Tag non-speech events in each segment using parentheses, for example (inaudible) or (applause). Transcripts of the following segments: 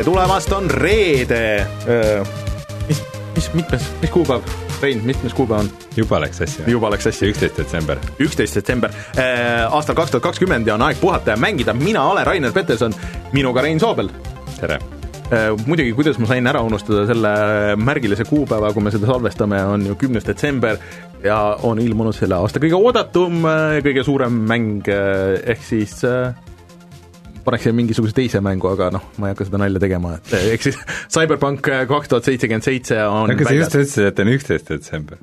tere tulemast, on reede. mis, mis, mitmes, mis kuupäev? Rein, mitmes kuupäev on? juba läks sassi. juba läks sassi. üksteist detsember. üksteist detsember aastal kaks tuhat kakskümmend ja on aeg puhata ja mängida, mina olen Rainer Peterson, minuga Rein Soobel. tere muidugi, kuidas ma sain ära unustada selle märgilise kuupäeva, kui me seda salvestame, on ju kümnes detsember ja on ilmunud selle aasta kõige oodatum, kõige suurem mäng, ehk siis paneks siia mingisuguse teise mängu, aga noh, ma ei hakka seda nalja tegema, et ehk siis (laughs) Cyberpunk kaks tuhat seitsekümmend seitse on aga sa just ütlesid, et on üksteist detsember.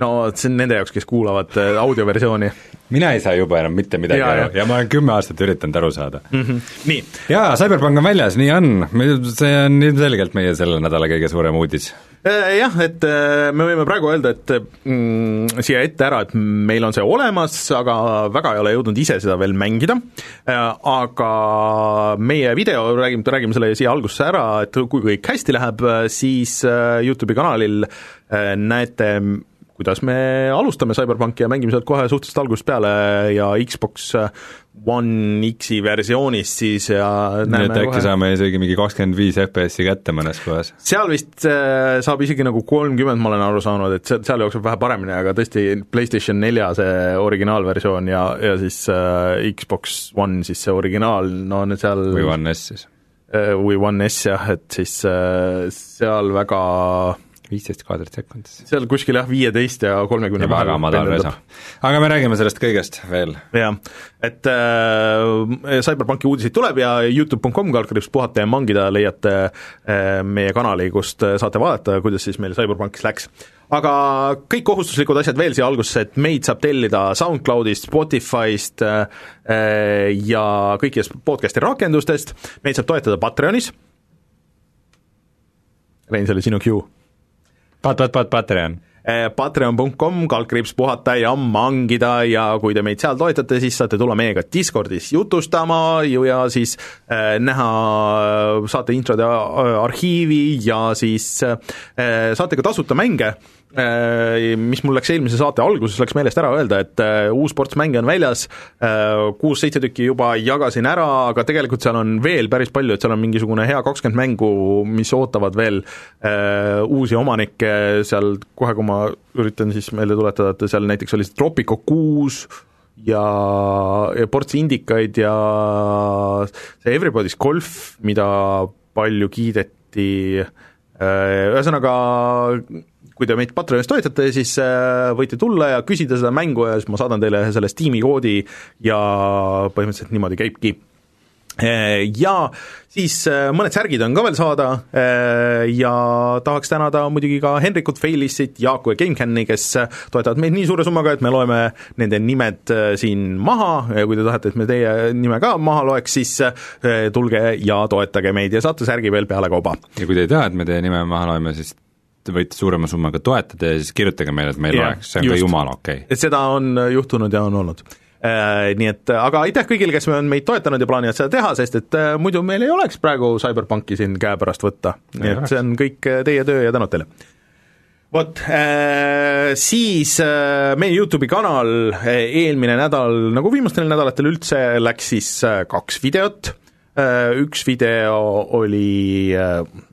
no see on nende jaoks, kes kuulavad audioversiooni. mina ei saa juba enam mitte midagi aru ja, ja ma olen kümme aastat üritanud aru saada mm. -hmm. nii. jaa, Cyberpunk on väljas, nii on, see on ilmselgelt meie selle nädala kõige suurem uudis jah, et me võime praegu öelda, et mm, siia ette ära, et meil on see olemas, aga väga ei ole jõudnud ise seda veel mängida, aga meie video, räägime, räägime selle siia algusesse ära, et kui kõik hästi läheb, siis YouTube'i kanalil näete kuidas me alustame CyberPunki ja mängime sealt kohe suhteliselt algusest peale ja Xbox One X-i versioonis siis ja nii et äkki kohe... saame isegi mingi kakskümmend viis FPS-i kätte mõnes kohas? seal vist äh, saab isegi nagu kolmkümmend, ma olen aru saanud, et seal, seal jookseb vähe paremini, aga tõesti PlayStation nelja see originaalversioon ja, ja siis äh, Xbox One siis see originaal, no need seal või One S siis? või One S jah, et siis äh, seal väga viisteist kaadrit sekundis. seal kuskil jah, viieteist ja kolmekümne madal resa. aga me räägime sellest kõigest veel. jah, et äh, CyberPunki uudiseid tuleb ja Youtube.com kaldkriips puhata ja mangida leiate äh, meie kanali, kust saate vaadata, kuidas siis meil CyberPunkis läks. aga kõik kohustuslikud asjad veel siia algusesse, et meid saab tellida SoundCloudist, Spotify'st äh, ja kõikidest podcast'i rakendustest, meid saab toetada Patreonis, Rein, see oli sinu cue Pat-, pat-, pat-, Patreon patreon.com, kaldkriips puhata ja mangida ja kui te meid seal toetate, siis saate tulla meiega Discordis jutustama ju ja siis äh, näha saate introde arhiivi ja siis saate ka tasuta mänge mis mul läks eelmise saate alguses, läks meelest ära öelda, et äh, uus ports mänge on väljas, äh, kuus-seitse tükki juba jagasin ära, aga tegelikult seal on veel päris palju, et seal on mingisugune hea kakskümmend mängu, mis ootavad veel uusi omanikke, seal kohe, kui ma üritan siis meelde tuletada, et seal näiteks oli see Tropico kuus, ja, ja ports indikaid ja see Everybody's Golf, mida palju kiideti, ühesõnaga kui te meid Patreonis toetate, siis äh, võite tulla ja küsida seda mängu ja siis ma saadan teile selle Steam'i koodi ja põhimõtteliselt niimoodi käibki äh, ja siis äh, mõned särgid on ka veel saada ja tahaks tänada muidugi ka Henrikut, Failissit, Jaaku ja GameCami, kes toetavad meid nii suure summaga, et me loeme nende nimed siin maha ja kui te tahate, et me teie nime ka maha loeks, siis tulge ja toetage meid ja saate särgi veel pealekauba. ja kui te ei taha, et me teie nime maha loeme, siis te võite suurema summaga toetada ja siis kirjutage meile, et me ei yeah, loeks, see on just. ka jumala okei. Okay.. et seda on juhtunud ja on olnud. Äh,. Nii et aga aitäh kõigile, kes on meid toetanud ja plaanivad seda teha, sest et äh, muidu meil ei oleks praegu CyberPunki siin käepärast võtta, nii et see on kõik äh, teie töö ja tänud teile. Vot äh,, siis äh, meie YouTube'i kanal äh, eelmine nädal, nagu viimastel nädalatel üldse, läks siis äh, kaks videot. Äh,, üks video oli äh, Äh,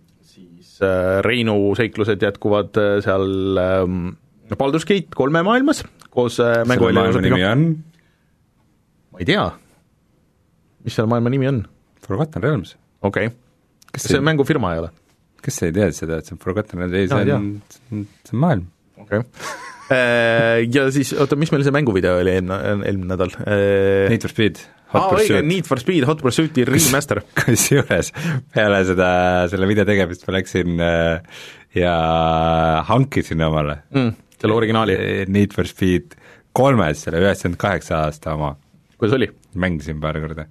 Reinu seiklused jätkuvad äh, seal ähm, Baldur's Gate kolme maailmas koos äh, mängu selle maailma nimi on? ma ei tea. mis selle maailma nimi on? Forgotten Realms. okei okay.. kas see ei... mängufirma ei ole? kes ei tea seda, et see on Forgotten Realms, ei see on, see on maailm. okei okay. (laughs) ja siis, oota, mis meil see mänguvideo oli eelmine, eelmine nädal? Need for Speed aa, õige, Need for Speed Hot Pursuiti remaster. (laughs) kusjuures peale seda, selle video tegemist ma läksin äh, ja hankisin omale mm, selle originaali? Äh, Need for Speed kolmes, selle üheksakümmend kaheksa aasta oma. kuidas oli? mängisin paar korda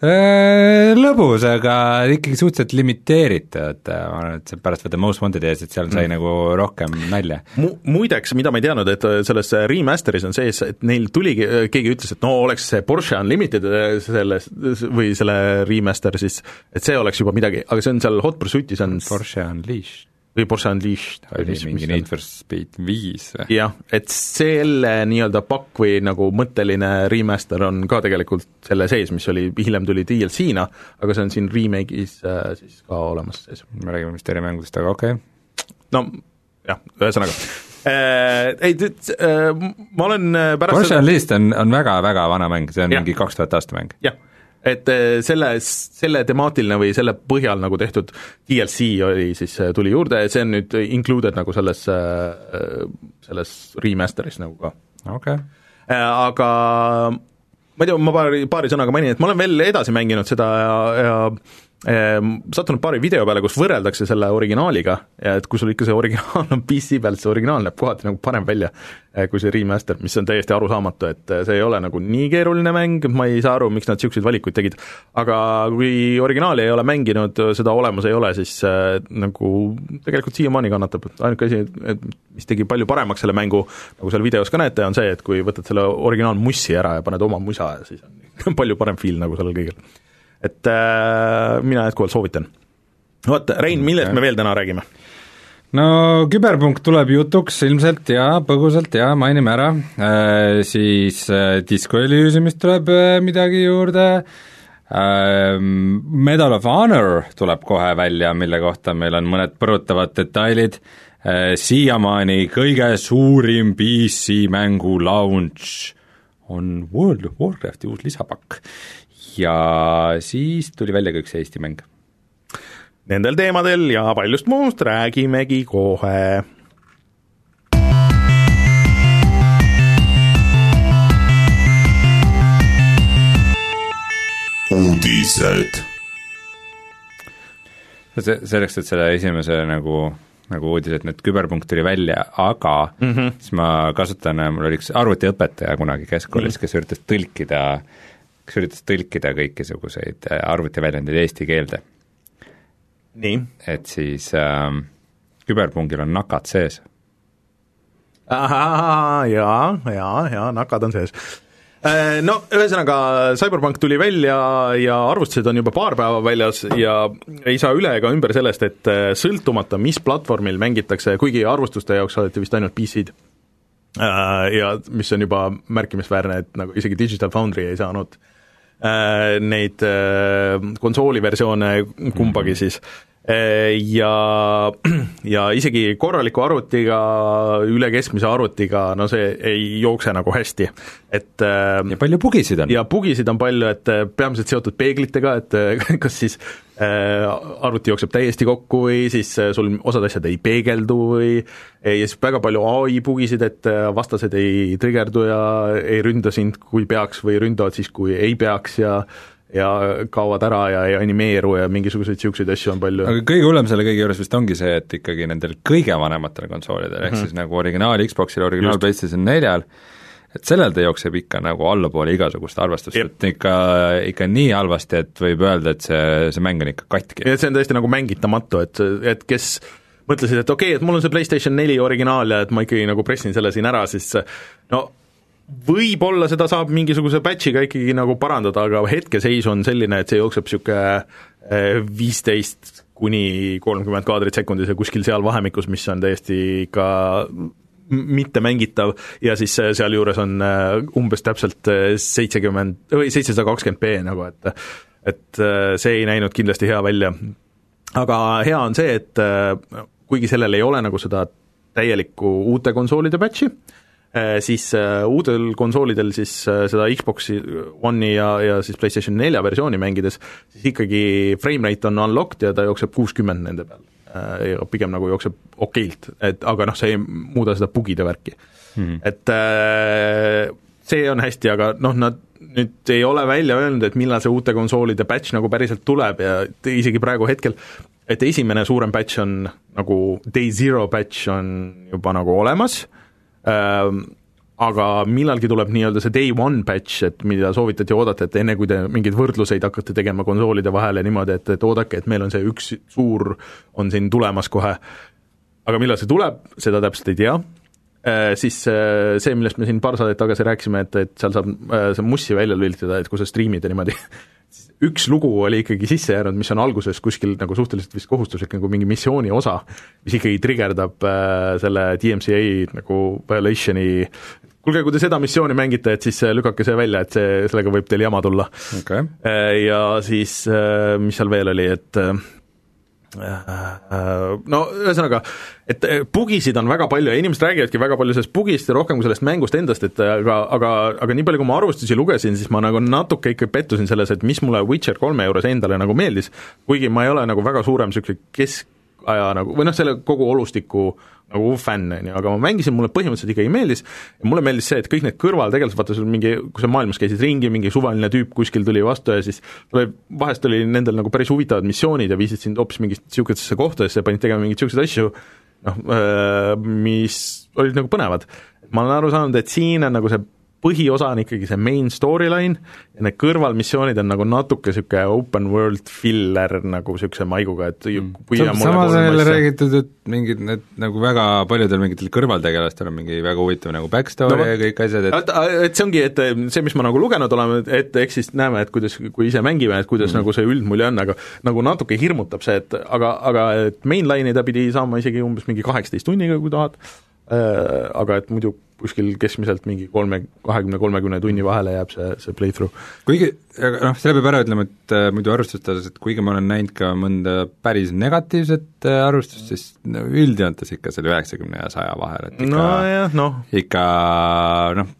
lõbus, aga ikkagi suhteliselt limiteeritud, ma arvan, et see pärast vaata Most Wanted ees, et seal sai mm. nagu rohkem nalja Mu-, muideks, mida ma ei teadnud, et selles remaster'is on sees, et neil tuligi, keegi ütles, et no oleks see Porsche Unlimited selles, või selle remaster siis, et see oleks juba midagi, aga see on seal Hot Pursuitis on Porsche Unleashed või Porsche Unleashed. oli mingi Need for Speed viis või? jah, et selle nii-öelda pakk või nagu mõtteline remaster on ka tegelikult selle sees, mis oli, hiljem tuli DLC-na, aga see on siin remake'is äh, siis ka olemas sees. me räägime vist erimängudest, aga okei okay.. no jah, ühesõnaga äh, ei, äh, ma olen äh, pärast Porsche Unleashed on, on väga-väga vana mäng, see on ja. mingi kaks tuhat aasta mäng. jah et eh, selle, selle temaatiline või selle põhjal nagu tehtud DLC oli siis, eh, tuli juurde ja see on nüüd included nagu selles, eh, selles remaster'is nagu ka. okei okay.. Aga ma ei tea, ma paari, paari sõnaga mainin, et ma olen veel edasi mänginud seda ja, ja sattunud paari video peale, kus võrreldakse selle originaaliga et kui sul ikka see originaal on (laughs) PC peal, siis see originaal näeb kohati nagu parem välja eh, kui see remaster, mis on täiesti arusaamatu, et eh, see ei ole nagu nii keeruline mäng, ma ei saa aru, miks nad niisuguseid valikuid tegid, aga kui originaali ei ole mänginud, seda olemas ei ole, siis äh, nagu tegelikult siiamaani kannatab, ainuke asi, et mis tegi palju paremaks selle mängu, nagu seal videos ka näete, on see, et kui võtad selle originaalmussi ära ja paned oma musa, siis on (laughs) palju parem feel nagu sellel kõigil et äh, mina jätkuvalt soovitan. vot, Rein, millest me veel täna räägime? no küberpunkt tuleb jutuks ilmselt ja põgusalt ja mainime ära. Äh,, siis äh, Disco Elysiumist tuleb äh, midagi juurde. Äh,, Medal of Honor tuleb kohe välja, mille kohta meil on mõned põrutavad detailid. Äh,, siiamaani kõige suurim PC mängu launch on World of Warcrafti uus lisapakk ja siis tuli välja ka üks Eesti mäng. Nendel teemadel ja paljust muust räägimegi kohe. uudised. see, selleks, et selle esimese nagu nagu uudis, et nüüd küberpunkt tuli välja, aga mm -hmm. siis ma kasutan, mul oli üks arvutiõpetaja kunagi keskkoolis mm, -hmm. kes üritas tõlkida äh, kes üritas tõlkida kõikisuguseid äh, arvutiväljendeid eesti keelde. et siis äh, küberpungil on nakad sees. jaa, jaa, jaa, nakad on sees äh, no ühesõnaga, CyberPunk tuli välja ja arvustused on juba paar päeva väljas ja ei saa üle ega ümber sellest, et äh, sõltumata, mis platvormil mängitakse, kuigi arvustuste jaoks saadeti vist ainult PC-d, ja mis on juba märkimisväärne, et nagu isegi Digital Foundry ei saanud Äh, neid äh, konsooliversioone kumbagi siis. äh, ja, (clears throat) ja isegi korraliku arvutiga, üle keskmise arvutiga, no see ei jookse nagu hästi, et ja palju bugisid on? ja bugisid on palju, et peamiselt seotud peeglitega, et (laughs) kas siis Äh, arvuti jookseb täiesti kokku või siis äh, sul osad asjad ei peegeldu või ja siis väga palju ai bugisid, et äh, vastased ei trigerdu ja ei ründa sind, kui peaks, või ründavad siis, kui ei peaks ja ja kaovad ära ja ei animeeru ja mingisuguseid niisuguseid asju on palju. aga kõige hullem selle kõige juures vist ongi see, et ikkagi nendel kõige vanematel konsoolidel mm, -hmm. ehk mhm. siis nagu originaal Xboxil, originaal. PlayStation neljal, et sellel ta jookseb ikka nagu allapoole igasugust arvestust, et ikka, ikka nii halvasti, et võib öelda, et see, see mäng on ikka katki. ja see on tõesti nagu mängitamatu, et, et kes mõtlesid, et okei okay,, et mul on see PlayStation neli originaal ja et ma ikkagi nagu pressin selle siin ära, siis no võib-olla seda saab mingisuguse patch'iga ikkagi nagu parandada, aga hetkeseis on selline, et see jookseb niisugune eh, viisteist kuni kolmkümmend kaadrit sekundis ja kuskil seal vahemikus, mis on täiesti ikka mittemängitav ja siis äh, sealjuures on äh, umbes täpselt seitsekümmend või seitsesada kakskümmend B nagu, et et see ei näinud kindlasti hea välja. aga hea on see, et kuigi sellel ei ole nagu seda täielikku uute konsoolide patch'i, siis uutel konsoolidel siis seda Xbox'i One'i ja, ja siis PlayStation nelja versiooni mängides, siis ikkagi frame rate on unlocked ja ta jookseb kuuskümmend nende peal Äh, ja pigem nagu jookseb okeilt, et aga noh, see ei muuda seda bugide värki mm. -hmm. et äh, see on hästi, aga noh, nad nüüd ei ole välja öelnud, et millal see uute konsoolide batch nagu päriselt tuleb ja isegi praegu hetkel, et esimene suurem batch on nagu day zero batch on juba nagu olemas ähm,, aga millalgi tuleb nii-öelda see day one patch, et mida soovitati oodata, et enne, kui te mingeid võrdluseid hakkate tegema konsoolide vahel ja niimoodi, et, et oodake, et meil on see üks suur, on siin tulemas kohe, aga millal see tuleb, seda täpselt ei tea, äh, siis äh, see, millest me siin paar saadet tagasi rääkisime, et, et seal saab see mussi välja lülitada, et kui sa striimid ja niimoodi (laughs) üks lugu oli ikkagi sisse jäänud, mis on alguses kuskil nagu suhteliselt vist kohustuslik nagu mingi missiooni osa, mis ikkagi trigerdab äh, selle DMCA nagu violation'i. Kuulge, kui te seda missiooni mängite, et siis lükake see välja, et see, sellega võib teil jama tulla. Okay.. Ja siis, mis seal veel oli, et no ühesõnaga, et bugisid on väga palju ja inimesed räägivadki väga palju sellest bugist ja rohkem kui sellest mängust endast, et aga, aga, aga nii palju, kui ma arvustusi lugesin, siis ma nagu natuke ikka pettusin selles, et mis mulle Witcher kolme juures endale nagu meeldis, kuigi ma ei ole nagu väga suurem niisugune keskaja nagu, või noh, selle kogu olustiku nagu fänn, on ju, aga ma mängisin, mulle põhimõtteliselt ikkagi meeldis ja mulle meeldis see, et kõik need kõrvaltegelased, vaata sul mingi, kui sa maailmas käisid ringi, mingi suvaline tüüp kuskil tuli vastu ja siis oli, vahest oli nendel nagu päris huvitavad missioonid ja viisid sind hoopis mingisse niisugusesse kohtadesse, panid tegema mingeid niisuguseid asju, noh, mis olid nagu põnevad. ma olen aru saanud, et siin on nagu see põhiosa on ikkagi see main storyline ja need kõrvalmissioonid on nagu natuke niisugune open world filler nagu niisuguse maiguga, et mm. samas on jälle räägitud, et mingid need nagu väga paljudel mingitel kõrvaltegelastel on mingi väga huvitav nagu backstory no, ja kõik asjad, et et see ongi, et see, mis ma nagu lugenud oleme, et eks siis näeme, et kuidas, kui ise mängime, et kuidas mm. nagu see üldmulje on, aga nagu natuke hirmutab see, et aga, aga et mainline'i ta pidi saama isegi umbes mingi kaheksateist tunniga, kui tahad, aga et muidu kuskil keskmiselt mingi kolme, kahekümne, kolmekümne tunni vahele jääb see, see playthrough. kuigi, aga noh, selle peab ära ütlema, et äh, muidu arvustuste osas, et kuigi ma olen näinud ka mõnda päris negatiivset äh, arvustust, siis no üldjoontes ikka selle üheksakümne ja saja vahel, et ikka nojah, noh. ikka noh,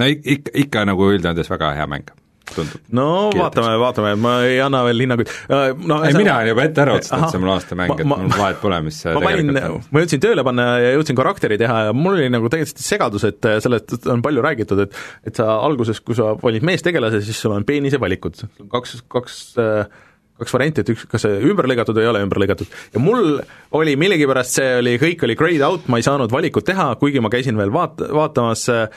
no ikka, ikka nagu üldjoontes väga hea mäng tundub. no Kiidetakse. vaatame, vaatame, ma ei anna veel hinnanguid äh, no, ei, mina olen juba ette ära otsustanud, et see on mul aastamäng, et mul vahet pole, mis ma panin, ma jõudsin tööle panna ja jõudsin karakteri teha ja mul oli nagu täiesti segadus, et äh, sellest on palju räägitud, et et sa alguses, kui sa valid meestegelase, siis sul on peenise valikud, kaks, kaks äh, kaks varianti, et üks, kas see ümber lõigatud või ei ole ümber lõigatud. ja mul oli millegipärast, see oli, kõik oli grayed out, ma ei saanud valikut teha, kuigi ma käisin veel vaat-, vaatamas, äh,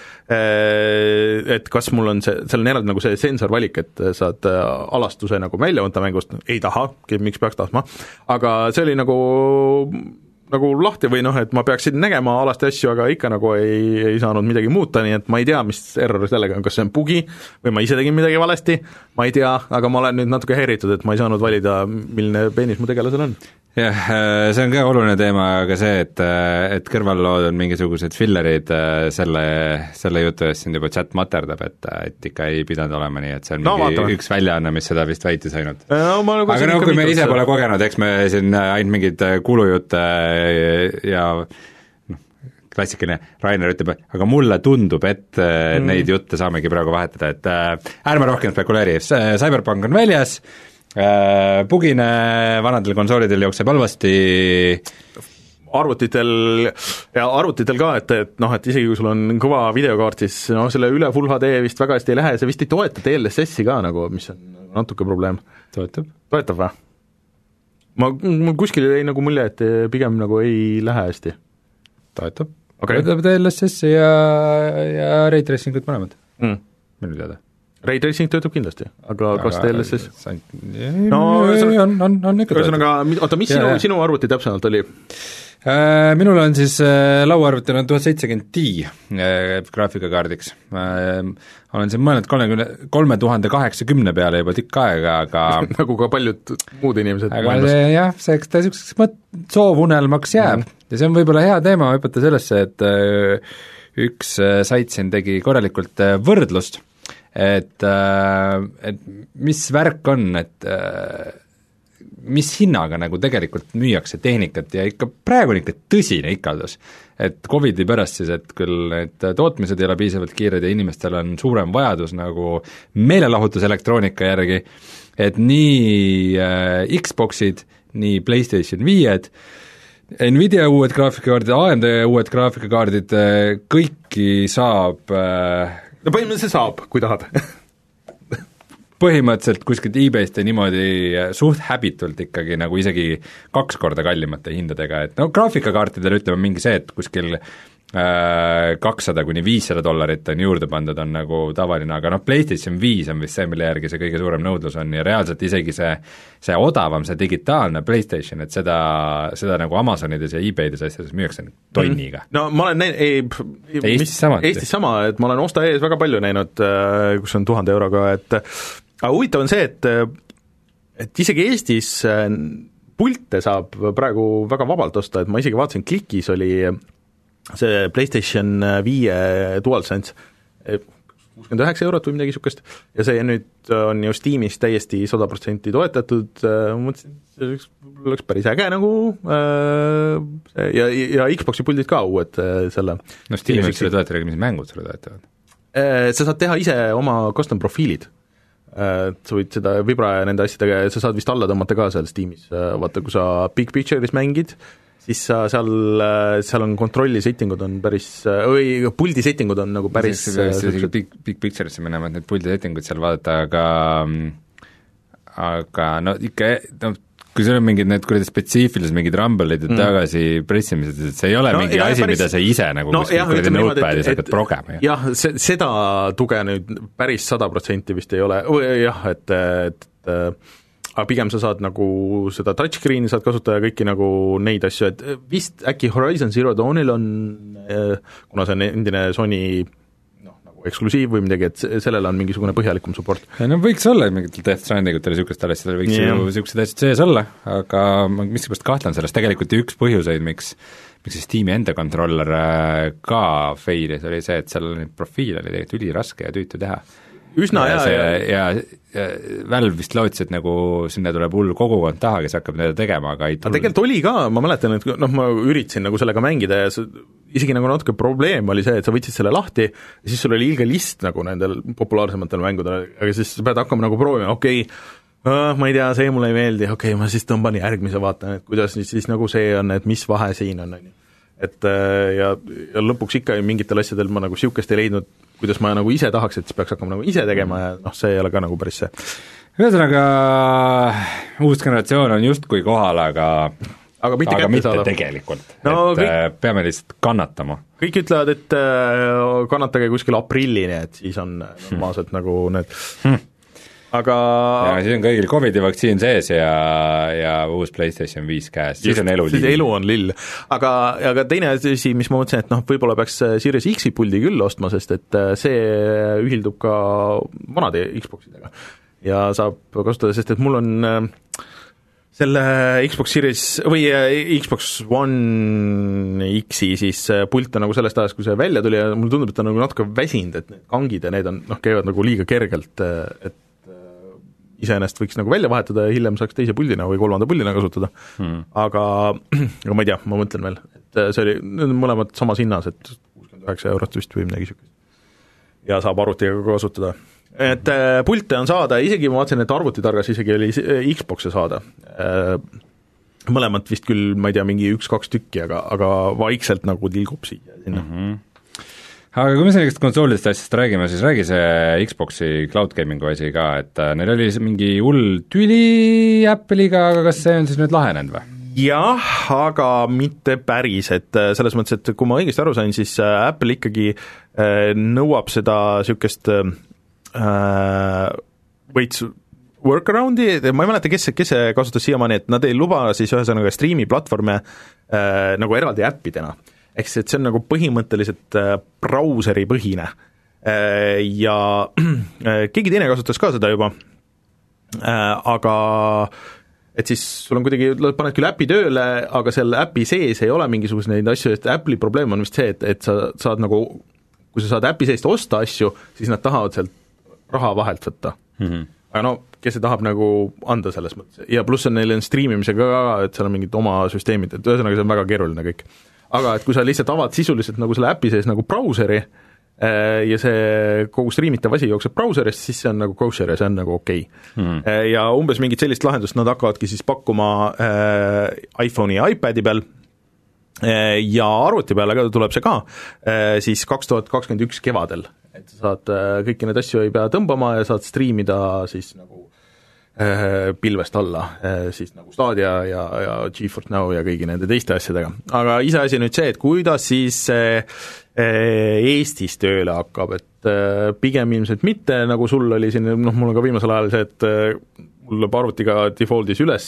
et kas mul on see, seal on eraldi nagu see sensorvalik, et saad äh, alastuse nagu välja võtta mängust, ei taha, miks peaks tahtma, aga see oli nagu nagu lahti või noh, et ma peaksin nägema alasti asju, aga ikka nagu ei, ei saanud midagi muuta, nii et ma ei tea, mis error sellega on, kas see on bugi või ma ise tegin midagi valesti, ma ei tea, aga ma olen nüüd natuke häiritud, et ma ei saanud valida, milline peenis mu tegelasel on jah, äh, see on ka oluline teema, aga see, et, äh, et kõrvallood on mingisugused fillerid, äh, selle, selle jutu eest sind juba chat materdab, et, et ikka ei pidanud olema nii, et see on no, mingi vaatame. üks väljaanne, mis seda vist väitis ainult no,. aga no kui me ise pole kogenud, eks me siin ainult mingeid kuulujutte ja noh, klassikaline, Rainer ütleb, aga mulle tundub, et mm. neid jutte saamegi praegu vahetada, et ärme rohkem spekuleeri, Cyberpunk on väljas Äh, bugine vanadel konsoolidel jookseb halvasti, arvutitel ja arvutitel ka, et, et noh, et isegi kui sul on kõva videokaart, siis noh, selle üle full HD vist väga hästi ei lähe, see vist ei toeta DLSS-i ka nagu, mis on natuke probleem. toetab. toetab või? ma, mul kuskil jäi nagu mulje, et pigem nagu ei lähe hästi. toetab okay.. toetab DLSS-i ja, ja Ray Tracing ut mõlemad mm., minu teada Ray tracing töötab kindlasti, aga, kas DLSS? no on, on, on ikka ühesõnaga, oota, mis sinu, sinu arvuti täpsemalt oli? Äh, minul on siis äh, lauaarvutil on tuhat seitsekümmend Ti äh, graafikakaardiks. olen siin mõelnud kolmekümne, kolme tuhande kaheksakümne peale juba tükk aega, aga (laughs) nagu ka paljud muud inimesed aga maailmas. see jah, see, eks ta niisuguseks mõt-, soovunelmaks jääb mm. ja see on võib-olla hea teema hüpata sellesse, et üks sait siin tegi korralikult võrdlust et, äh, et mis värk on, et äh, mis hinnaga nagu tegelikult müüakse tehnikat ja ikka praegu on ikka tõsine ikaldus. et Covidi pärast siis, et küll need tootmised ei ole piisavalt kiired ja inimestel on suurem vajadus nagu meelelahutuselektroonika järgi, et nii äh, Xboxid, nii PlayStation viied, Nvidia uued graafikakaardid, AMD uued graafikakaardid, äh, kõiki saab äh, no põhimõtteliselt saab, kui tahad. (laughs) Põhimõtteliselt kuskilt e-Bayst ja niimoodi suht häbitult ikkagi nagu isegi kaks korda kallimate hindadega, et no graafikakaartidel ütleme mingi see, et kuskil Äh, kakssada kuni viissada dollarit on juurde pandud, on nagu tavaline, aga noh, PlayStation viis on vist see, mille järgi see kõige suurem nõudlus on ja reaalselt isegi see see odavam, see digitaalne PlayStation, et seda, seda nagu Amazonides ja e-Baydes asjades müüakse tonniga. no ma olen näinud, ei Eestis sama? Eestis sama, et ma olen osta ees väga palju näinud, äh, kus on tuhande euroga, et aga huvitav on see, et et isegi Eestis äh, pilte saab praegu väga vabalt osta, et ma isegi vaatasin, Klikis oli see PlayStation viie DualSense kuuskümmend üheksa eurot või midagi niisugust, ja see nüüd on ju Steamis täiesti sada protsenti toetatud, mõtlesin, see oleks, oleks päris äge nagu äh, ja, ja Xbox'i puldid ka uued selle no Steam võib selle toetada, aga mis mängud selle toetavad? Sa saad teha ise oma custom profiilid sa võid seda Vibra ja nende asjadega, sa saad vist alla tõmmata ka seal Steamis, vaata kui sa Big Picture'is mängid, siis sa seal, seal on kontrolli settingud on päris, või puldi settingud on nagu päris isegi Big, Big Picture'isse minema, et need puldi settingud seal vaadata, aga aga no ikka, no kui sul on mingid need kuradi spetsiifilised mingid rumble'id mm. tagasi pressimised, et see ei ole no, mingi jah, asi mida sa ise nagu no, kuskil kuradi notepad'is hakkad progema. jah, see, seda tuge nüüd päris sada protsenti vist ei ole, jah, et, et, et aga pigem sa saad nagu seda touchscreen'i saad kasutada ja kõiki nagu neid asju, et vist äkki Horizon Zero Dawnil on, kuna see on endine Sony eksklusiiv või midagi, et sellel on mingisugune põhjalikum support. no võiks olla mingitel Death Stranding utel ja niisugustel asjadel võiks yeah. ju niisugused asjad sees olla, aga ma miskipärast kahtlen selles, tegelikult üks põhjuseid, miks miks see Steam'i enda kontroller äh, ka failis, oli see, et seal neid profiile oli tegelikult üliraske ja tüütu teha üsna hea ja, ja, ja Valve vist lootis, et nagu sinna tuleb hull kogukond taha, kes hakkab seda tegema, aga ei tulnud. tegelikult oli ka, ma mäletan, et noh, ma üritasin nagu sellega mängida ja isegi nagu natuke probleem oli see, et sa võtsid selle lahti ja siis sul oli ilge list nagu nendel populaarsematel mängudel, aga siis sa pead hakkama nagu proovima, okei okay,, Uh, ma ei tea, see mulle ei meeldi, okei okay,, ma siis tõmban järgmise, vaatan, et kuidas siis, siis nagu see on, et mis vahe siin on, on ju. et äh, ja, ja lõpuks ikka mingitel asjadel ma nagu niisugust ei leidnud, kuidas ma nagu ise tahaks, et siis peaks hakkama nagu ise tegema ja noh, see ei ole ka nagu päris see. ühesõnaga, uus generatsioon on justkui kohal, aga aga mitte aga mitte saada. tegelikult no,, et kõik, äh, peame lihtsalt kannatama. kõik ütlevad, et äh, kannatage kuskil aprillini, et siis on normaalselt hmm. nagu need hmm aga ja siis on kõigil Covidi vaktsiin sees ja, ja uus PlayStation viis käes, siis on elu lill. elu on lill. aga, aga teine asi, mis ma mõtlesin, et noh, võib-olla peaks äh, Series X-i puldi küll ostma, sest et äh, see ühildub ka vanade Xboxidega. ja saab kasutada, sest et mul on äh, selle Xbox Series või Xbox One X-i siis pult on nagu sellest ajast, kui see välja tuli ja mulle tundub, et ta on nagu natuke väsinud, et need kangid ja need on noh, käivad nagu liiga kergelt, et iseenesest võiks nagu välja vahetada ja hiljem saaks teise puldina või kolmanda puldina kasutada hmm., aga, (clears throat) aga ma ei tea, ma mõtlen veel, et see oli, need on mõlemad samas hinnas, et kuuskümmend üheksa eurot vist või midagi niisugust. ja saab arvutiga ka kasutada. et äh, pilte on saada, isegi ma vaatasin, et arvutitargas isegi oli Xbox'e saada äh,, mõlemat vist küll, ma ei tea, mingi üks-kaks tükki, aga, aga vaikselt nagu tilgub siia-sinna mm. -hmm aga kui me sellistest konsoolidest asjast räägime, siis räägi see Xbox'i cloud gaming'u asi ka, et äh, neil oli mingi hull tüli Apple'iga, aga kas see on siis nüüd lahenenud või? jah, aga mitte päris, et äh, selles mõttes, et kui ma õigesti aru sain, siis äh, Apple ikkagi nõuab seda niisugust äh, veits workaround'i, ma ei mäleta, kes, kes kasutas siiamaani, et nad ei luba siis ühesõnaga striimi platvorme äh, nagu eraldi äppidena ehk siis, et see on nagu põhimõtteliselt äh, brauseripõhine. Äh, ja (clears throat) äh, keegi teine kasutas ka seda juba, aga et siis sul on kuidagi, paned küll äpi tööle, aga seal äpi sees ei ole mingisuguseid asju, et Apple'i probleem on vist see, et, et sa saad nagu, kui sa saad äpi seest osta asju, siis nad tahavad sealt raha vahelt võtta mm. -hmm. aga no kes see tahab nagu anda selles mõttes ja pluss on neil on striimimisega ka, et seal on mingid oma süsteemid, et ühesõnaga see on väga keeruline kõik aga et kui sa lihtsalt avad sisuliselt nagu selle äpi sees nagu brauseri äh, ja see kogu striimitav asi jookseb brauserist, siis see on nagu kosher ja see on nagu okei. Okay. mm.. ja umbes mingit sellist lahendust nad hakkavadki siis pakkuma äh, iPhone'i ja iPad'i peal. Äh, ja arvuti peale ka tuleb see ka äh, siis kaks tuhat kakskümmend üks kevadel, et sa saad äh, kõiki neid asju ei pea tõmbama ja saad striimida siis nagu Äh, pilvest alla, äh, siis nagu Stadia ja, ja GeForce Now ja kõigi nende teiste asjadega. aga iseasi nüüd see, et kuidas siis see äh, Eestis tööle hakkab, et pigem ilmselt mitte, nagu sul oli siin, noh, mul on ka viimasel ajal see, et mul lööb arvutiga default'is üles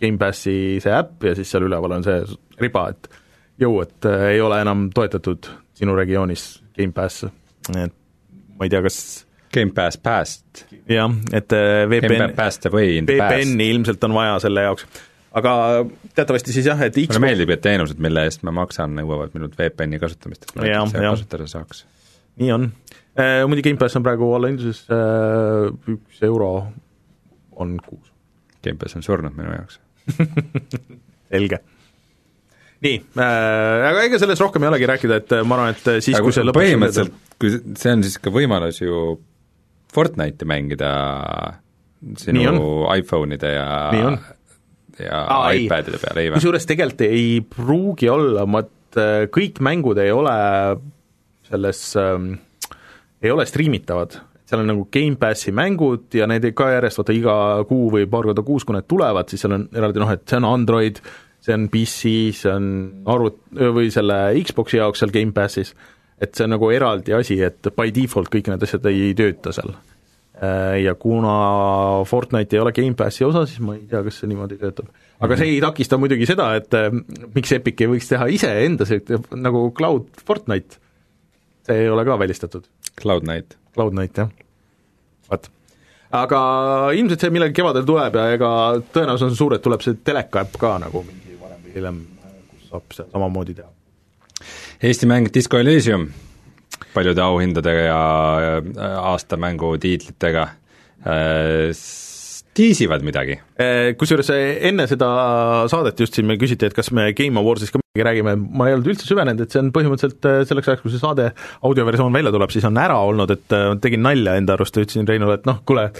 Gamepassi see äpp ja siis seal üleval on see riba, et jõu, et ei ole enam toetatud sinu regioonis Gamepass, et ma ei tea, kas Gamepass Past, jah, et äh, VPN. VPN-i ilmselt on vaja selle jaoks. aga teatavasti siis jah, et mulle Xbox meeldib, et teenused, mille eest ma maksan, nõuavad minult VPN-i kasutamist, et ma seda jah. kasutada saaks. nii on. Muidu Gamepass on praegu allahindluses äh, üks euro on kuus. Gamepass on surnud minu jaoks. (laughs) selge. nii äh,, aga ega sellest rohkem ei olegi rääkida, et äh, ma arvan, et siis, kui see lõpuks põhimõtteliselt, kui see on siis ka võimalus ju Fortnite'i mängida sinu iPhone'ide ja ja Aa, iPadide peal, ei või? kusjuures tegelikult ei pruugi olla, äh, kõik mängud ei ole selles ähm,, ei ole striimitavad, seal on nagu Gamepassi mängud ja need ka järjest vaata iga kuu või paar korda kuus, kui need tulevad, siis seal on eraldi noh, et see on Android, see on PC, see on arvut- või selle Xbox'i jaoks seal Gamepassis, et see on nagu eraldi asi, et by default kõik need asjad ei tööta seal. Äh, Ja kuna Fortnite ei ole Gamepassi osa, siis ma ei tea, kas see niimoodi töötab. aga see ei takista muidugi seda, et äh, miks Epic ei võiks teha iseenda see nagu Cloud Fortnite, see ei ole ka välistatud. Cloud9. Cloud9, jah. vot. aga ilmselt see millalgi kevadel tuleb ja ega tõenäosus on suur, et tuleb see teleka äpp ka nagu mingi varem või hiljem, kus saab seda samamoodi teha. Eesti mäng Disco Elysium paljude auhindadega ja äh, aastamängu tiitlitega äh, tiisivad midagi. Eh, Kusjuures eh, enne seda saadet just siin me küsiti, et kas me Game Awardsist ka midagi räägime, ma ei olnud üldse süvenenud, et see on põhimõtteliselt selleks ajaks, kui see saade, audioversioon välja tuleb, siis on ära olnud, et tegin nalja enda arust ja ütlesin Reinule, et noh, kuule,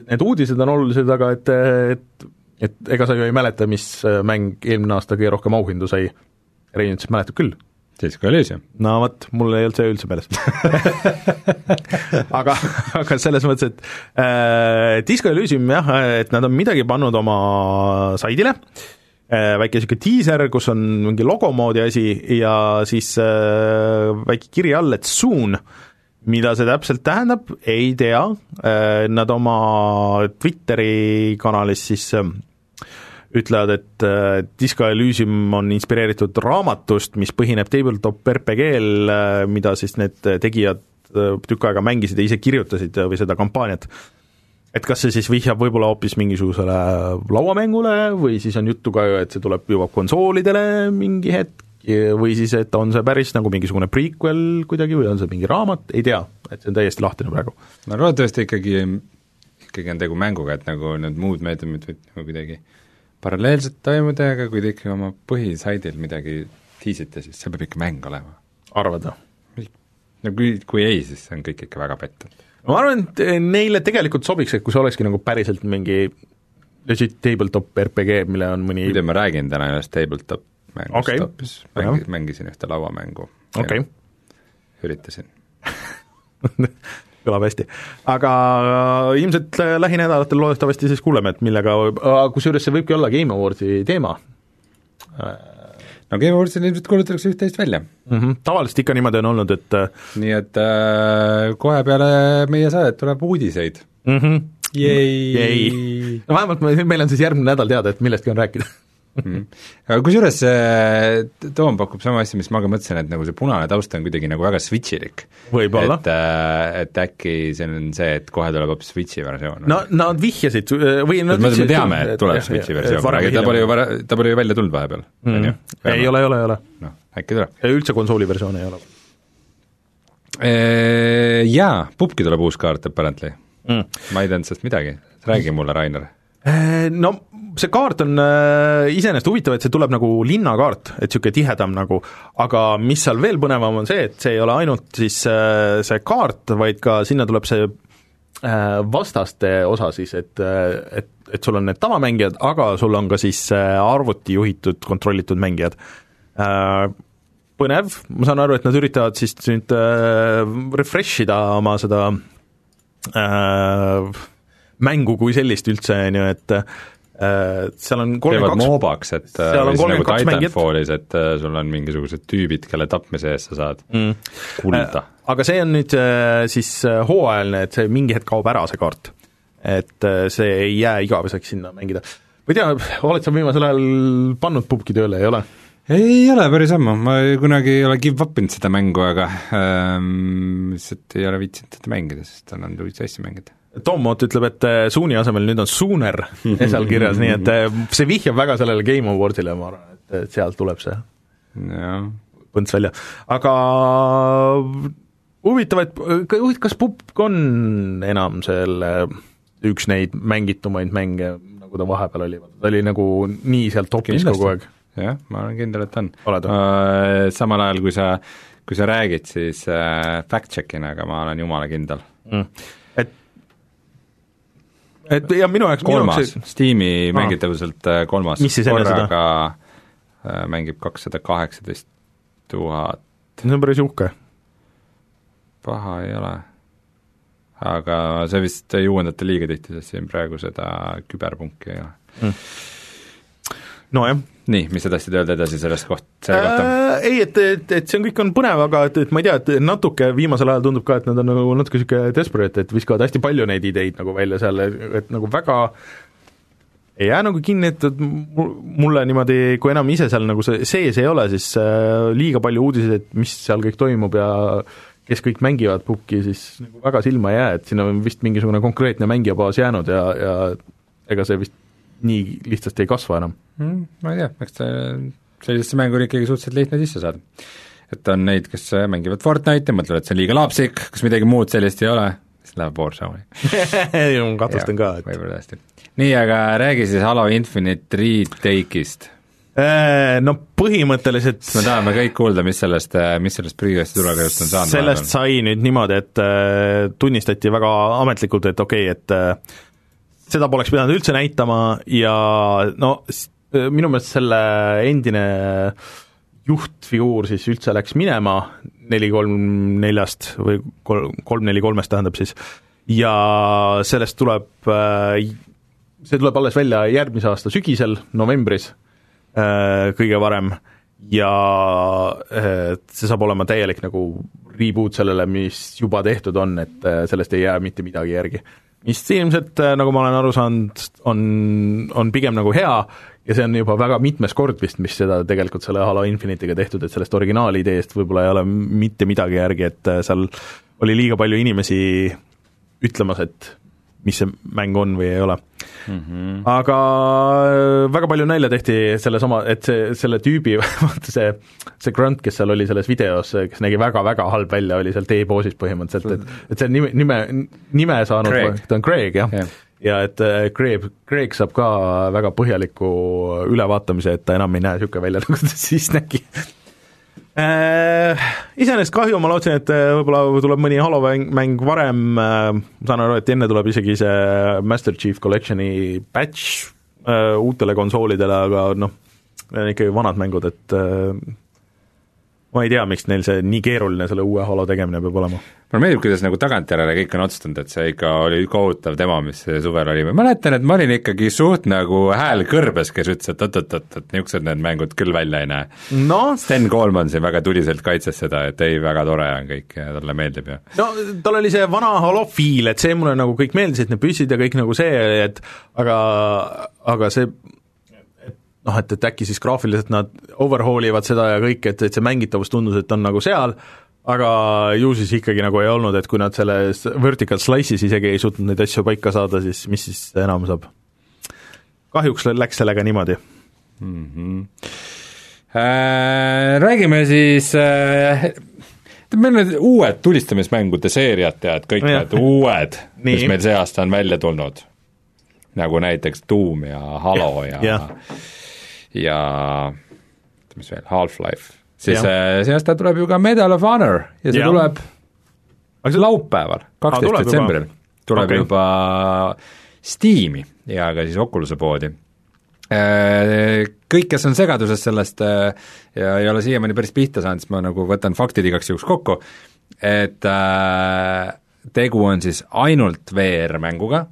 need uudised on olulised, aga et, et et ega sa ju ei mäleta, mis mäng eelmine aasta kõige rohkem auhindu sai. Rein ütles, et mäletab küll Disco Elysium. no vot, mul ei olnud see üldse meeles (laughs) aga, aga selles mõttes, et äh, Disco Elysium jah, et nad on midagi pannud oma saidile. Äh,, väike niisugune diiser, kus on mingi logo moodi asi ja siis äh, väike kiri all, et soon, mida see täpselt tähendab, ei tea. Äh,, nad oma Twitteri kanalis siis äh, ütlevad, et äh, Disco Elysium on inspireeritud raamatust, mis põhineb tabletop RPG-l, äh, mida siis need tegijad äh, tükk aega mängisid ja ise kirjutasid äh, või seda kampaaniat. et kas see siis vihjab võib-olla hoopis mingisugusele lauamängule või siis on juttu ka ju, et see tuleb, jõuab konsoolidele mingi hetk või siis, et on see päris nagu mingisugune prequel kuidagi või on see mingi raamat, ei tea, et see on täiesti lahtine praegu. no loodetavasti ikkagi, ikkagi on tegu mänguga, et nagu need muud meediumid võivad nagu kuidagi paralleelselt toimuda, aga kui te ikkagi oma põhisaidil midagi tiisite, siis see peab ikka mäng olema. arvad või? no kui, kui ei, siis see on kõik ikka väga pettunud. ma arvan, et neile tegelikult sobiks, et kui see olekski nagu päriselt mingi legit tabletop RPG, mille on mõni muide, ma räägin täna ühest tabletop mängust Okei. hoopis, mängi-, mängisin ühte lauamängu. okei okay., üritasin. (laughs) kõlab hästi. aga äh, ilmselt äh, lähinädalatel loodetavasti siis kuuleme, et millega, kusjuures see võibki olla Game Awardsi teema no Game Awardsil ilmselt kuulutatakse üht-teist välja. mm. -hmm. tavaliselt ikka niimoodi on olnud, et äh, nii et äh, kohe peale meie saadet tuleb uudiseid. mm -hmm. Yay! no vähemalt me, meil on siis järgmine nädal teada, et millestki on rääkida Mhm. aga kusjuures see Toom pakub sama asja, mis ma ka mõtlesin, et nagu see punane taust on kuidagi nagu väga switchilik. Võib-olla. et, äh, et äkki see on see, et kohe tuleb hoopis Switchi versioon. no nad vihjasid äh, või nad me, me teame, et tuleb jah, Switchi versioon, aga ta pole ju vara-, ta pole ju välja tulnud vahepeal, on ju? mm. ei ole, ei ole, ei ole. noh, äkki tuleb. üldse konsooli versioone ei ole Jaa, pubki tuleb uus kaart apparently. mm.. ma ei teadnud sellest midagi, räägi mulle, Rainer. Äh, No see kaart on äh, iseenesest huvitav, et see tuleb nagu linnakaart, et niisugune tihedam nagu, aga mis seal veel põnevam on see, et see ei ole ainult siis äh, see kaart, vaid ka sinna tuleb see äh, vastaste osa siis, et äh, et, et sul on need tavamängijad, aga sul on ka siis äh, arvuti juhitud, kontrollitud mängijad. Äh, põnev, ma saan aru, et nad üritavad siis nüüd äh, refresh ida oma seda äh, mängu kui sellist üldse, on ju, et seal on teevad kolmkümmend kaks moobaks, et äh, seal on nagu 32 mängijat. Titanfallis, et äh, sul on mingisugused tüübid, kelle tapmise eest sa saad mm. kulda. aga see on nüüd äh, siis äh, hooajaline, et see mingi hetk kaob ära, see kaart. et äh, see ei jää igaveseks sinna mängida. ma ei tea, oled sa viimasel ajal pannud pubki tööle, ei ole? ei ole päris ammu, ma kunagi ei ole give up inud seda mängu, aga ähm, lihtsalt ei ole viitsinud seda mängida, sest on olnud huvitav asju mängida. Tom Ott ütleb, et äh, Suuni asemel nüüd on Sooner (laughs) seal kirjas, nii et äh, see vihjab väga sellele Game Awardsile, ma arvan, et, sealt tuleb see jah, põnts välja, aga huvitav, et huvitav, kas Pupk on enam selle üks neid mängitumaid mänge, nagu ta vahepeal oli, ta oli nagu nii seal topis kogu aeg. jah, ma olen kindel, et on. Uh, Samal ajal, kui sa, kui sa räägid, siis uh, fact-check'in, aga ma olen jumala kindel. mm.. Et ja minu jaoks kolmas, Steam'i Aa. mängitavuselt äh, kolmas. Mis siis enne seda? korraga äh, mängib kakssada kaheksateist tuhat, see on päris uhke. paha ei ole. aga see vist ei uuendata liiga tihti, sest siin praegu seda küberpunki ei ole. Nojah nii, mis sa tahtsid öelda edasi sellest koht-, selle kohta? äh, ei, et, et, et see on, kõik on põnev, aga et, et ma ei tea, et natuke viimasel ajal tundub ka, et nad on nagu natuke niisugune desperate, et viskavad hästi palju neid ideid nagu välja seal, et nagu väga ei jää nagu kinni, et, et mu- mulle niimoodi, kui enam ise seal nagu see sees ei ole, siis äh, liiga palju uudiseid, et mis seal kõik toimub ja kes kõik mängivad pukki, siis nagu väga silma ei jää, et siin on vist mingisugune konkreetne mängijabaas jäänud ja, ja ega see vist nii lihtsasti ei kasva enam. mm, ma ei tea, eks ta sellisesse mängu on ikkagi suhteliselt lihtne sisse saada. et on neid, kes äh, mängivad Fortnite'i, mõtlevad, et see on liiga lapsik, kas midagi muud sellist ei ole, siis läheb Warzone'i. (laughs) ma kahtlustan ka, et võib-olla tõesti. nii, aga räägi siis Halo Infinite retake'ist. Äh, no põhimõtteliselt me tahame kõik kuulda, mis sellest, mis sellest prügikasti turvakajust on saanud. sellest sai nüüd niimoodi, et äh, tunnistati väga ametlikult, et okei okay,, et äh, seda poleks pidanud üldse näitama ja no äh, minu meelest selle endine juhtfiguur siis üldse läks minema neli kolm neljast või kolm, kolm neli kolmest tähendab siis, ja sellest tuleb, see tuleb alles välja järgmise aasta sügisel, novembris äh, kõige varem ja äh, see saab olema täielik nagu reboot sellele, mis juba tehtud on, et äh, sellest ei jää mitte midagi järgi. mis ilmselt, nagu ma olen aru saanud, on, on pigem nagu hea ja see on juba väga mitmes kord vist, mis seda tegelikult selle Halo Infinite'iga tehtud, et sellest originaalideest võib-olla ei ole mitte midagi järgi, et äh, seal oli liiga palju inimesi ütlemas, et mis see mäng on või ei ole mm. -hmm. aga äh, väga palju nalja tehti sellesama, et see, selle tüübi, (laughs) vaata see, see grunt, kes seal oli selles videos, kes nägi väga-väga halb välja, oli seal T-poosis põhimõtteliselt, et et see nime, nime, nime saanud, ta on Craig, jah Jah. ja et äh, Craig, Craig saab ka väga põhjaliku ülevaatamise, et ta enam ei näe niisugune välja, nagu ta siis nägi (laughs) Äh, iseenesest kahju, ma lootsin, et äh, võib-olla tuleb mõni Halo mäng, varem, ma saan aru, et enne tuleb isegi see Master Chief Collection'i patch äh, uutele konsoolidele, aga noh, need on ikkagi vanad mängud, et äh, ma ei tea, miks neil see nii keeruline selle uue Halo tegemine peab olema. mulle meeldib, kuidas nagu tagantjärele kõik on otsustanud, et see ikka oli kohutav demo, mis suvel oli, ma mäletan, et ma olin ikkagi suht nagu hääl kõrbes, kes ütles, et oot-oot-oot, et niisugused need mängud küll välja ei näe. noh, Sten Koolman siin väga tuliselt kaitses seda, et ei, väga tore on kõik ja talle meeldib ja no tal oli see vana Halo feel, et see mulle nagu kõik meeldis, et need püssid ja kõik nagu see, et aga, aga see et noh, et, et äkki siis graafiliselt nad overhaul ivad seda ja kõik, et, et see mängitavus tundus, et on nagu seal, aga ju siis ikkagi nagu ei olnud, et kui nad selles vertical slice'is isegi ei suutnud neid asju paika saada, siis mis siis enam saab? kahjuks läks sellega niimoodi. mm. -hmm. Äh, räägime siis äh, meil on uued tulistamismängude seeriad, tead, kõik Jah. need uued, mis meil see aasta on välja tulnud. nagu näiteks Doom ja Halo ja, Jah. ja mis veel, Half-Life. siis äh, see aasta tuleb ju ka Medal of Honor ja see Jah. tuleb aga see laupäeval, kaksteist detsembril, tuleb okay. juba Steam'i ja ka siis Oculus'e poodi. Kõik, kes on segaduses sellest äh, ja ei ole siiamaani päris pihta saanud, siis ma nagu võtan faktid igaks juhuks kokku, et äh, tegu on siis ainult VR-mänguga,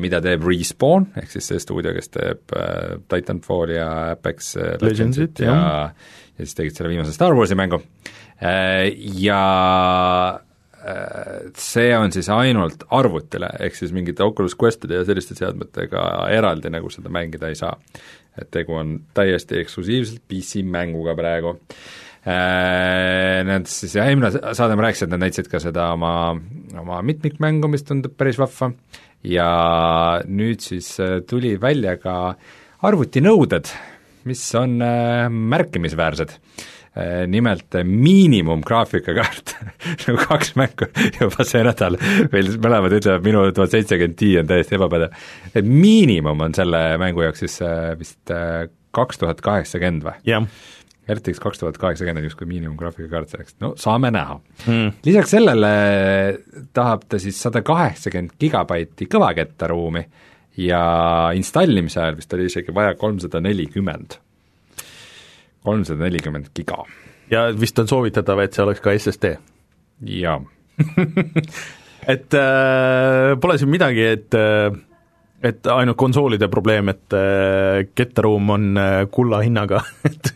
mida teeb Respawn, ehk siis see stuudio, kes teeb äh, Titanfalli ja Apex äh, Legendsit ja ja siis tegid selle viimase Star Warsi mängu. Ja see on siis ainult arvutile, ehk siis mingite Oculus Questide ja selliste seadmetega eraldi nagu seda mängida ei saa. et tegu on täiesti eksklusiivselt PC-mänguga praegu. Nad siis, ja eelmine saade ma rääkisin, et nad näitasid ka seda oma, oma mitmikmängu, mis tundub päris vahva, ja nüüd siis tuli välja ka arvutinõuded, mis on märkimisväärsed Äh, nimelt miinimumgraafikakaart (laughs) nagu kaks mängu juba see nädal, meil mõlemad ütlevad, minu tuhat seitsekümmend Ti on täiesti ebapädev. et miinimum on selle mängu jaoks siis äh, vist äh, kaks tuhat kaheksakümmend või? jah RTX kaks tuhat kaheksakümmend justkui miinimumgraafikakaart selleks, no saame näha. Mm.. lisaks sellele tahab ta siis sada kaheksakümmend gigabaiti kõvakettaruumi ja installimise ajal vist oli isegi vaja kolmsada nelikümmend. kolmsada nelikümmend giga. ja vist on soovitatav, et see oleks ka SSD? jaa. (laughs) Et äh, pole siin midagi, et äh, et ainult konsoolide probleem, et äh, kettaruum on äh, kulla hinnaga (laughs) et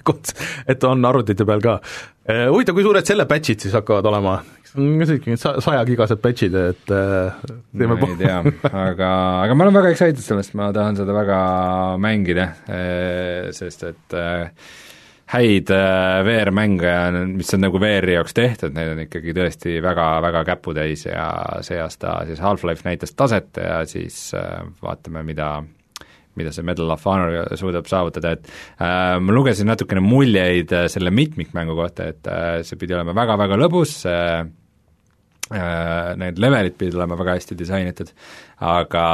et on arvutite peal ka äh,. Huvitav, kui suured selle batch'id siis hakkavad olema? ikkagi sajagigased batch'id, et teeme ma ei tea, aga, aga ma olen väga excited sellest, ma tahan seda väga mängida, sest et äh, häid äh, VR-mänge, mis on nagu VR-i jaoks tehtud, neid on ikkagi tõesti väga, väga käputäis ja see aasta siis Half-Life näitas taset ja siis äh, vaatame, mida mida see Medal of Honor suudab saavutada, et äh, ma lugesin natukene muljeid äh, selle mitmikmängu kohta, et äh, see pidi olema väga-väga lõbus äh,, äh, need levelid pidid olema väga hästi disainitud, aga,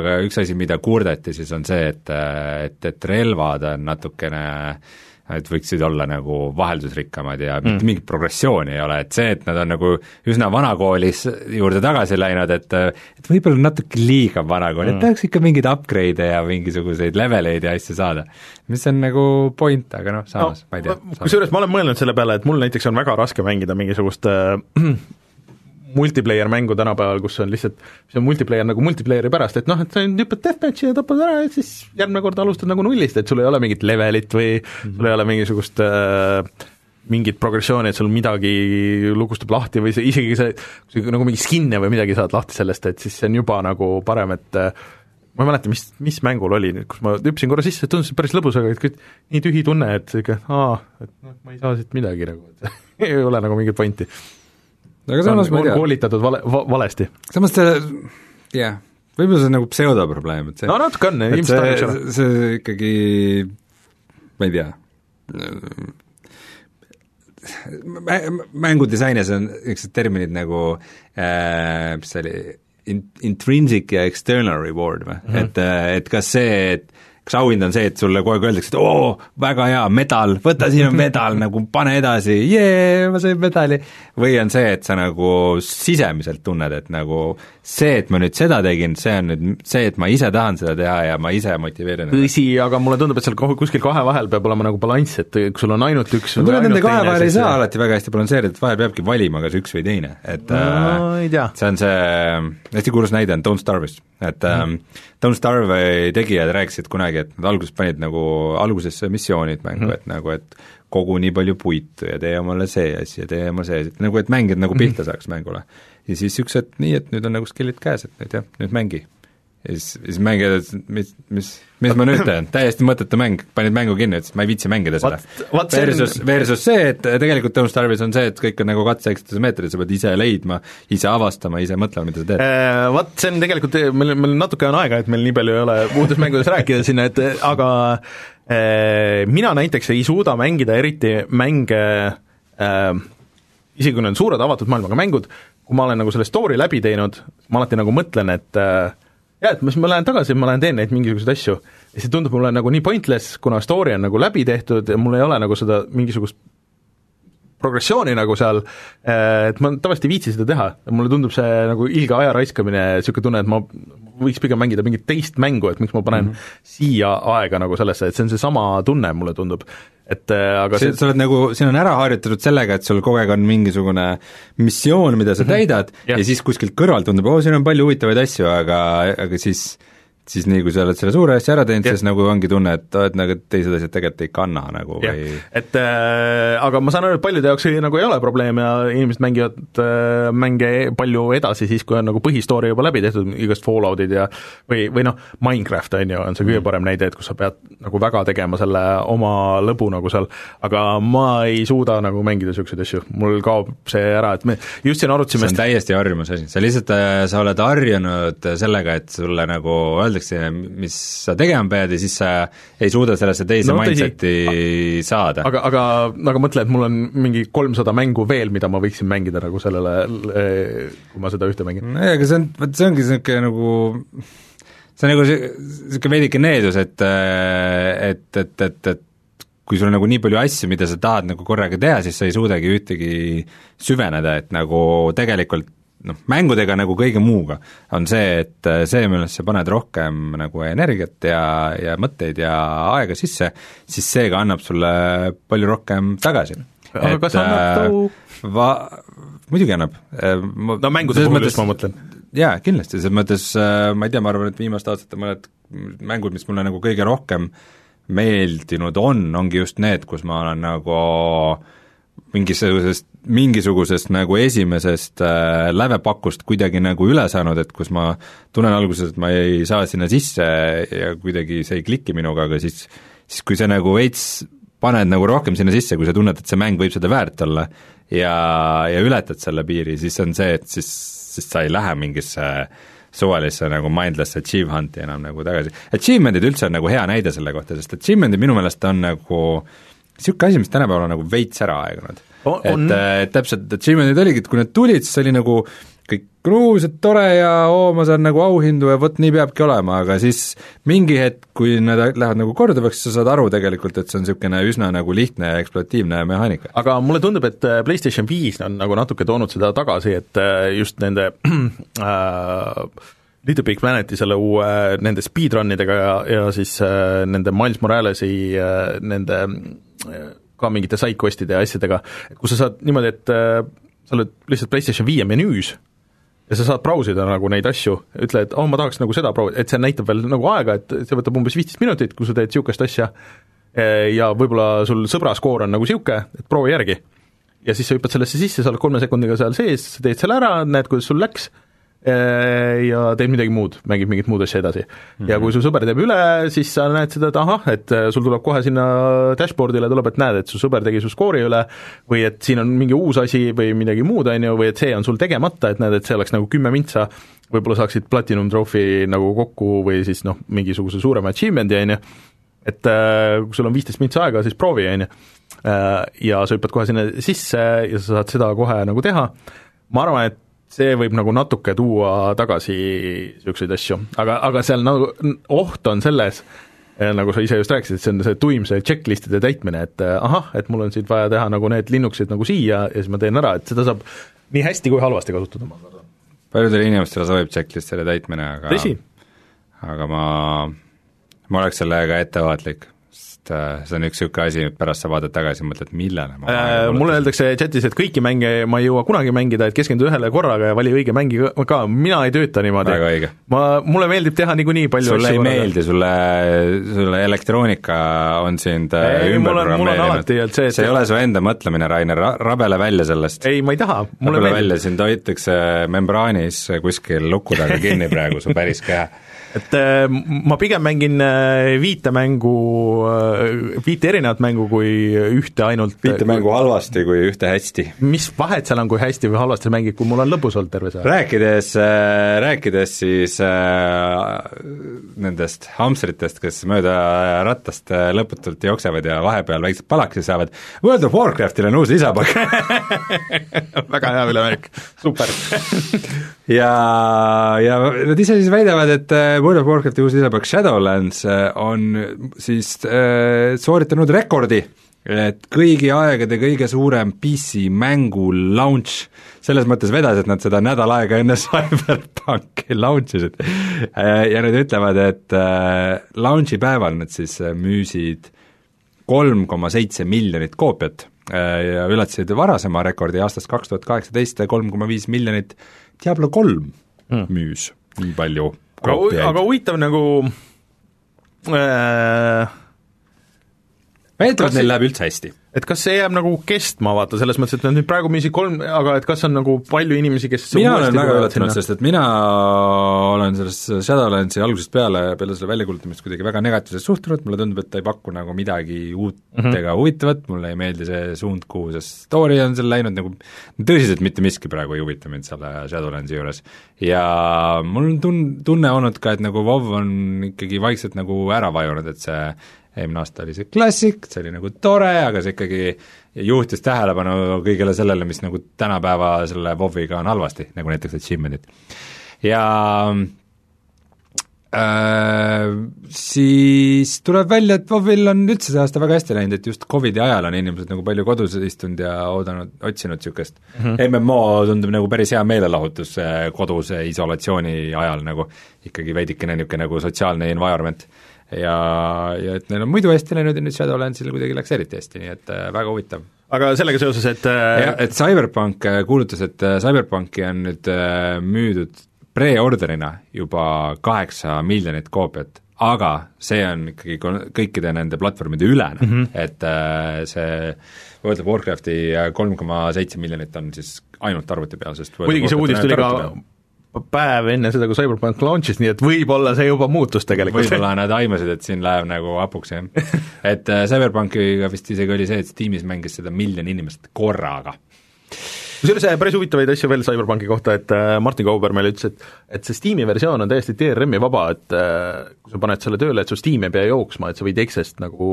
aga üks asi, mida kurdeti siis on see, et, et, et relvad on natukene äh, et võiksid olla nagu vaheldusrikkamad ja mitte mm. mingit progressiooni ei ole, et see, et nad on nagu üsna vanakoolis juurde tagasi läinud, et et võib-olla natuke liiga vanakool mm., et tahaks ikka mingeid upgrade'e ja mingisuguseid leveleid ja asju saada. mis on nagu point, aga noh, samas no, ma ei tea. kusjuures ma olen mõelnud selle peale, et mul näiteks on väga raske mängida mingisugust äh, multiplayer mängu tänapäeval, kus on lihtsalt, see on multiplayer nagu multiplayer'i pärast, et noh, et sa hüppad deathmatch'i ja tapad ära ja siis järgmine kord alustad nagu nullist, et sul ei ole mingit levelit või mm -hmm. sul ei ole mingisugust äh, mingit progressiooni, et sul midagi lugustub lahti või see, isegi see, sa nagu mingi skin'e või midagi saad lahti sellest, et siis see on juba nagu parem, et äh, ma ei mäleta, mis, mis mängul oli nüüd, kus ma hüppasin korra sisse, tundus päris lõbus, aga et nii tühi tunne, et sihuke aa, et noh, ma ei saa siit midagi nagu, et (laughs) ei ole nagu mingit pointi aga samas ma ei tea. koolitatud vale, va-, valesti. samas ta, jah, võib-olla see on nagu pseudoprobleem, et see no natuke on, ilmselt on, eks ole. see ikkagi, ma ei tea, mängudisainis on niisugused terminid nagu äh, mis see oli, in-, intrinsic ja external reward või mm, -hmm. et, et kas see, et kas auhind on see, et sulle kogu aeg öeldakse, et oo, väga hea, medal, võta, siin on (laughs) medal, nagu pane edasi, jee, ma sain medali, või on see, et sa nagu sisemiselt tunned, et nagu see, et ma nüüd seda tegin, see on nüüd see, et ma ise tahan seda teha ja ma ise motiveerin tõsi, aga mulle tundub, et seal kuskil kahe vahel peab olema nagu balanss, et kui sul on ainult üks no kuule, nende kahe vahel ei saa alati väga hästi balansseerida, et vahel peabki valima, kas üks või teine, et no, äh, see on see, hästi kuulus näide on Don't Starve'ist, et -hmm. Don't Starve'i tegijad rääkisid kunagi, et nad alguses panid nagu algusesse missioonid mängu mm, -hmm. et nagu, et kogu nii palju puitu ja tee omale see asi ja tee omale see asi, et nagu, et mängijad nagu pihta mhm. saaks mängule. ja siis üks hetk nii, et nüüd on nagu skill'id käes, et nüüd jah, nüüd mängi ja siis, siis mängijad ütlesid, mis, mis, mis ma nüüd teen, täiesti mõttetu mäng, panid mängu kinni, ütlesid, ma ei viitsi mängida seda. Versus, versus see, et tegelikult Don't Starve'is on see, et kõik on nagu katse-eksituse meetodid, sa pead ise leidma, ise avastama, ise mõtlema, mida sa teed. Äh, Vot see on tegelikult, meil, meil natuke on aega, et meil nii palju ei ole uutes mängudes rääkida sinna, et aga äh, mina näiteks ei suuda mängida eriti mänge äh, isegi kui need on suured avatud maailmaga mängud, kui ma olen nagu selle story läbi teinud, ma alati nagu mõtlen, et äh, jaa, et siis ma lähen tagasi, ma lähen teen neid mingisuguseid asju. Ja see tundub mulle nagu nii pointless, kuna story on nagu läbi tehtud ja mul ei ole nagu seda mingisugust progressiooni nagu seal, eh, et ma tavaliselt ei viitsi seda teha, mulle tundub see nagu ilge aja raiskamine, niisugune tunne, et ma võiks pigem mängida mingit teist mängu, et miks ma panen mm -hmm. siia aega nagu sellesse, et see on seesama tunne, mulle tundub et äh, aga see, sa oled nagu, siin on ära harjutatud sellega, et sul kogu aeg on mingisugune missioon, mida sa mm -hmm. täidad yeah. ja siis kuskilt kõrvalt tundub, oo, siin on palju huvitavaid asju, aga, aga siis siis nii, kui sa oled selle suure asja ära teinud, siis nagu ongi tunne, et oled nagu teised asjad tegelikult ei kanna nagu jah. või, et äh, aga ma saan aru, et paljude jaoks nagu ei ole probleem ja inimesed mängivad äh, mänge palju edasi siis, kui on nagu põhistory juba läbi tehtud, igast Falloutid ja või, või noh, Minecraft on ju, on see kõige Mm. parem näide, et kus sa pead nagu väga tegema selle oma lõbu nagu seal, aga ma ei suuda nagu mängida niisuguseid asju, mul kaob see ära, et me just siin see arutasime on täiesti harjumuse asi, sa lihtsalt, sa oled harjunud sellega, et sulle nagu öeldakse, mis sa tegema pead ja siis sa ei suuda sellesse teise No mindset'i saada. aga, aga, aga mõtle, et mul on mingi kolmsada mängu veel, mida ma võiksin mängida nagu sellele, kui ma seda ühte mängin. nojah, aga see on, vot see ongi niisugune nagu see on nagu niisugune veidike needus, et et, et, et, et kui sul on nagu nii palju asju, mida sa tahad nagu korraga teha, siis sa ei suudagi ühtegi süveneda, et nagu tegelikult noh, mängudega nagu kõige muuga on see, et see, millesse paned rohkem nagu energiat ja, ja mõtteid ja aega sisse, siis see ka annab sulle palju rohkem tagasi. aga kas annab too va-, muidugi annab. no mängude puhul just ma mõtlen. jaa, kindlasti, selles mõttes ma ei tea, ma arvan, et viimaste aastate mõned mängud, mis mulle nagu kõige rohkem meeldinud on, ongi just need, kus ma olen nagu mingisugusest, mingisugusest nagu esimesest äh, lävepakust kuidagi nagu üle saanud, et kus ma tunnen alguses, et ma ei saa sinna sisse ja kuidagi see ei kliki minuga, aga siis siis kui sa nagu veits paned nagu rohkem sinna sisse, kui sa tunned, et see mäng võib seda väärt olla ja, ja ületad selle piiri, siis on see, et siis, siis sa ei lähe mingisse suvalisse nagu mindless achievement'i enam nagu tagasi. Achievement'id üldse on nagu hea näide selle kohta, sest achievement'id minu meelest on nagu niisugune asi, mis tänapäeval on nagu veits ära aegunud. Et, et täpselt, achievement'id oligi, et kui need tulid, siis oli nagu kõik kruus, et tore ja oo, ma saan nagu auhindu ja vot nii peabki olema, aga siis mingi hetk, kui need lähevad nagu korduvaks, sa saad aru tegelikult, et see on niisugune üsna nagu lihtne ja ekspluatiivne mehaanika. aga mulle tundub, et äh, PlayStation viis on nagu natuke toonud seda tagasi, et äh, just nende äh, Little Big Planeti selle uue, nende speedrun idega ja, ja siis äh, nende Miles Moralesi äh, nende äh, ka mingite side-quest'ide ja asjadega, kus sa saad niimoodi, et äh, sa oled lihtsalt PlayStation viie menüüs ja sa saad brausida nagu neid asju, ütle, et oh, ma tahaks nagu seda proovida, et see näitab veel nagu aega, et see võtab umbes viisteist minutit, kui sa teed niisugust asja, ja võib-olla sul sõbra skoor on nagu niisugune, et proovi järgi. ja siis sa hüppad sellesse sisse, sa oled kolme sekundiga seal sees, sa teed selle ära, näed, kuidas sul läks, ja teed midagi muud, mängid mingit muud asja edasi mm. -hmm. ja kui su sõber teeb üle, siis sa näed seda, et ahah, et äh, sul tuleb kohe sinna dashboard'ile tuleb, et näed, et su sõber tegi su skoori üle või et siin on mingi uus asi või midagi muud, on ju, või et see on sul tegemata, et näed, et see oleks nagu kümme mintsa, võib-olla saaksid platinum trophy nagu kokku või siis noh, mingisuguse suurema achievement'i, on ju, et äh, kui sul on viisteist mintsa aega, siis proovi, on ju, ja sa hüppad kohe sinna sisse ja sa saad seda kohe nagu teha, ma arvan, et see võib nagu natuke tuua tagasi niisuguseid asju, aga, aga seal nagu oht on selles, nagu sa ise just rääkisid, see on see tuim, see checklist'ide täitmine, et ahah, et mul on siit vaja teha nagu need linnukesed nagu siia ja siis ma teen ära, et seda saab nii hästi kui halvasti kasutada, ma kardan. paljudele inimestele sobib checklist'ide täitmine, aga tõsi. aga ma, ma oleks sellega ettevaatlik sest see on üks niisugune asi, et pärast sa vaatad tagasi ja mõtled, millele ma äh, mulle öeldakse chatis, et kõiki mänge ma ei jõua kunagi mängida, et keskendu ühele korraga ja vali õige mängi ka, mina ei tööta niimoodi. ma, mulle meeldib teha niikuinii palju sulle ei korraga. meeldi, sulle, sulle elektroonika on sind ei, ümber programmeerinud. see, see ei ole su enda mõtlemine, Rainer, rabele välja sellest. ei, ma ei taha, mulle rabele välja, sind hoitakse membraanis kuskil luku taga kinni praegu, su päris keha et äh, ma pigem mängin äh, viite mängu äh,, viite erinevat mängu kui ühte ainult viite mängu halvasti kui ühte hästi. mis vahet seal on, kui hästi või halvasti mängid, kui mul on lõbus olnud terve see aeg? rääkides rääkides siis nendest hamstritest, kes mööda ratast äh, lõputult jooksevad ja vahepeal väiksed palakesi saavad, World of Warcraftile on uus lisapakk (laughs) väga hea üleminek, super (laughs) ja, ja nad ise siis väidavad, et World of Warcrafti uus lisapakk Shadowlands on siis äh, sooritanud rekordi, et kõigi aegade kõige suurem PC mängu launch, selles mõttes vedas, et nad seda nädal aega enne (laughs) CyberPunki launch isid. ja nad ütlevad, et äh, launch'i päeval nad siis müüsid kolm koma seitse miljonit koopiat ja ületasid varasema rekordi aastast kaks tuhat kaheksateist, kolm koma viis miljonit Diablo kolm mm. müüs nii palju aga huvitav nagu äh, väidetavalt kas neil see- läheb üldse hästi et kas see jääb nagu kestma, vaata, selles mõttes, et nad nüüd praegu müüsid kolm, aga et kas on nagu palju inimesi, kes mina olen väga üllatunud, sest et mina olen sellest Shadowlandsi algusest peale, peale selle väljakuulutamist kuidagi väga negatiivselt suhtunud, mulle tundub, et ta ei paku nagu midagi uut mm. -hmm. ega huvitavat, mulle ei meeldi see suund, kuhu see story on seal läinud, nagu tõsiselt mitte miski praegu ei huvita mind selle Shadowlandsi juures. ja mul on tun-, tunne olnud ka, et nagu WoW on ikkagi vaikselt nagu ära vajunud, et see eelmine aasta oli see klassik, see oli nagu tore, aga see ikkagi juhtis tähelepanu kõigele sellele, mis nagu tänapäeva selle WoW-iga on halvasti, nagu näiteks achievement'id. ja äh, siis tuleb välja, et WoW-il on üldse see aasta väga hästi läinud, et just Covidi ajal on inimesed nagu palju kodus istunud ja oodanud, otsinud niisugust mm -hmm. MMO tundub nagu päris hea meelelahutus äh, koduse isolatsiooni ajal nagu ikkagi veidikene niisugune nagu sotsiaalne environment ja, ja et neil on muidu hästi läinud ja nüüd Shadowlandsil kuidagi läks eriti hästi, nii et äh, väga huvitav aga sellega seoses, et jah, äh, et Cyberpunk äh, kuulutas, et äh, Cyberpunki on nüüd äh, müüdud pre-orderina juba kaheksa miljonit koopiat, aga see on ikkagi kõikide nende platvormide ülene mm, -hmm. et äh, see World of Warcrafti kolm koma seitse miljonit on siis ainult arvuti peal, sest muidugi see uudis tuli ka. Päev enne seda, kui Cyberpunk launch'is, nii et võib-olla see juba muutus tegelikult. võib-olla nad aimasid, et siin läheb nagu hapuks, jah. (laughs) et äh, Cyberpunkiga vist isegi oli see, et Steamis mängis seda miljon inimest korraga. kusjuures äh, päris huvitavaid asju veel CyberPunki kohta, et äh, Martin Kauber meile ütles, et et see Steam'i versioon on täiesti DRM-i vaba, et kui sa paned selle tööle, et su Steam ei pea jooksma, et sa võid Exest nagu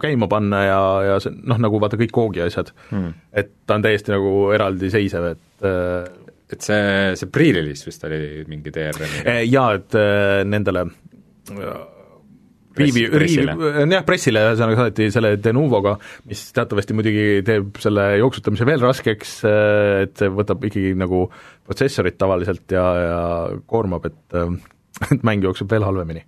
käima panna ja, ja see noh, nagu vaata kõik koogi asjad hmm. et ta on täiesti nagu eraldiseisev, et et see, see pre-release vist oli mingi DRM-iga? Eh, jaa, et äh, nendele riivi, pressile. riivi, jah, pressile ühesõnaga saadeti selle Denuvoga, mis teatavasti muidugi teeb selle jooksutamise veel raskeks, et see võtab ikkagi nagu protsessorit tavaliselt ja, ja koormab, et (laughs) et mäng jookseb veel halvemini.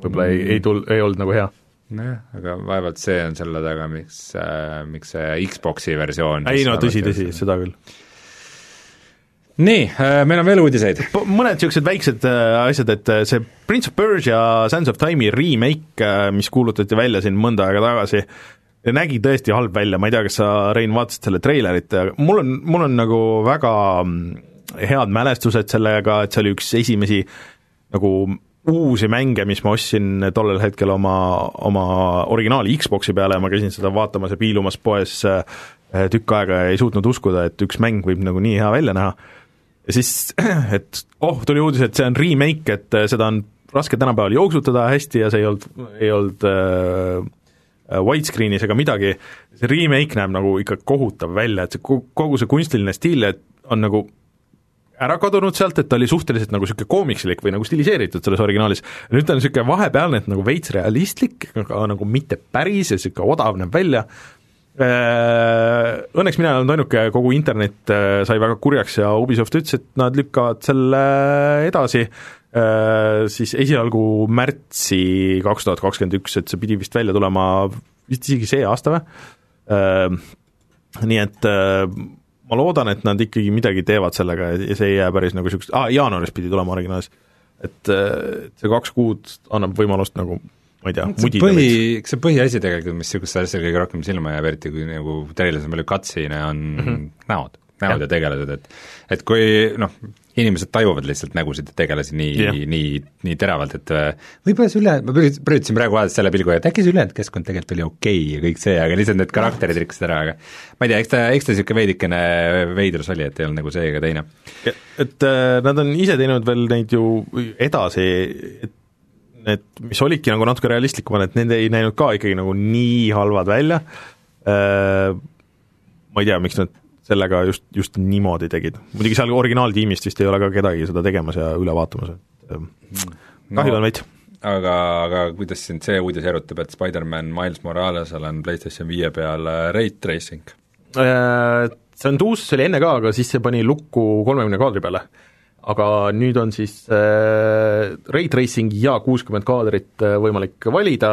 võib-olla ei, ei tul-, ei olnud nagu hea. nojah, aga vaevalt see on selle taga, miks äh,, miks see Xboxi versioon ei no tõsi, tõsi, seda küll. Nii äh,, meil on veel uudiseid. mõned niisugused väiksed äh, asjad, et äh, see Prince of Persia Sands of Time'i remake, mis kuulutati välja siin mõnda aega tagasi, nägi tõesti halb välja, ma ei tea, kas sa, Rein, vaatasid selle treilerit, mul on, mul on nagu väga mm, head mälestused sellega, et see oli üks esimesi nagu uusi mänge, mis ma ostsin tollel hetkel oma, oma originaali Xboxi peale ma käisin seda vaatamas ja piilumas poes tükk aega ja ei suutnud uskuda, et üks mäng võib nagu nii hea välja näha. Ja siis, (clears throat) et oh, tuli uudis, et see on remake, et äh, seda on raske tänapäeval jooksutada hästi ja see ei olnud, ei olnud äh, widescreen'is ega midagi, see remake näeb nagu ikka kohutav välja, et see kogu see kunstiline stiil, on nagu ära kadunud sealt, et ta oli suhteliselt nagu niisugune koomikslik või nagu stiliseeritud selles originaalis, nüüd ta on niisugune vahepealne, et nagu veits realistlik, aga nagu mitte päris ja niisugune odav näeb välja, Õnneks mina ei olnud ainuke, kogu internet äh, sai väga kurjaks ja Ubisoft ütles, et nad lükkavad selle edasi siis esialgu märtsi kaks tuhat kakskümmend üks, et see pidi vist välja tulema vist isegi see aasta või? Nii et ma loodan, et nad ikkagi midagi teevad sellega ja see ei jää päris nagu niisugust, aa, jaanuaris pidi tulema originaalis. et see kaks kuud annab võimalust nagu ma ei tea, mudida põhi, eks see põhiasi tegelikult, mis niisugustel asjadel kõige rohkem silma jääb, eriti kui nagu treilis on palju cutscene'e, on mm -hmm. näod, näod ja, ja tegelased, et et kui noh, inimesed tajuvad lihtsalt nägusid ja tegelasi nii yeah., nii, nii teravalt, et äh, võib-olla see üle, ma püritasin praegu vaadata selle pilguga, et äkki see ülejäänud keskkond tegelikult oli okei okay ja kõik see, aga lihtsalt need karakterid rikkusid ära, aga ma ei tea, eks ta, eks ta niisugune veidikene veidrus oli, et ei olnud nagu see ega teine. et äh, nad on ise teinud veel neid ju edasi, et need, mis olidki nagu natuke realistlikumad, et need ei näinud ka ikkagi nagu nii halvad välja, ma ei tea, miks nad sellega just, just niimoodi tegid. muidugi seal originaaltiimist vist ei ole ka kedagi seda tegemas ja üle vaatamas, et kahju no, on veits. aga, aga kuidas sind see uudis erutab, et Spider-man Miles Moralesel on PlayStation viie peal Ray Tracing? See on uus, see oli enne ka, aga siis see pani lukku kolmekümne kaadri peale aga nüüd on siis äh, ray tracing ja kuuskümmend kaadrit äh, võimalik valida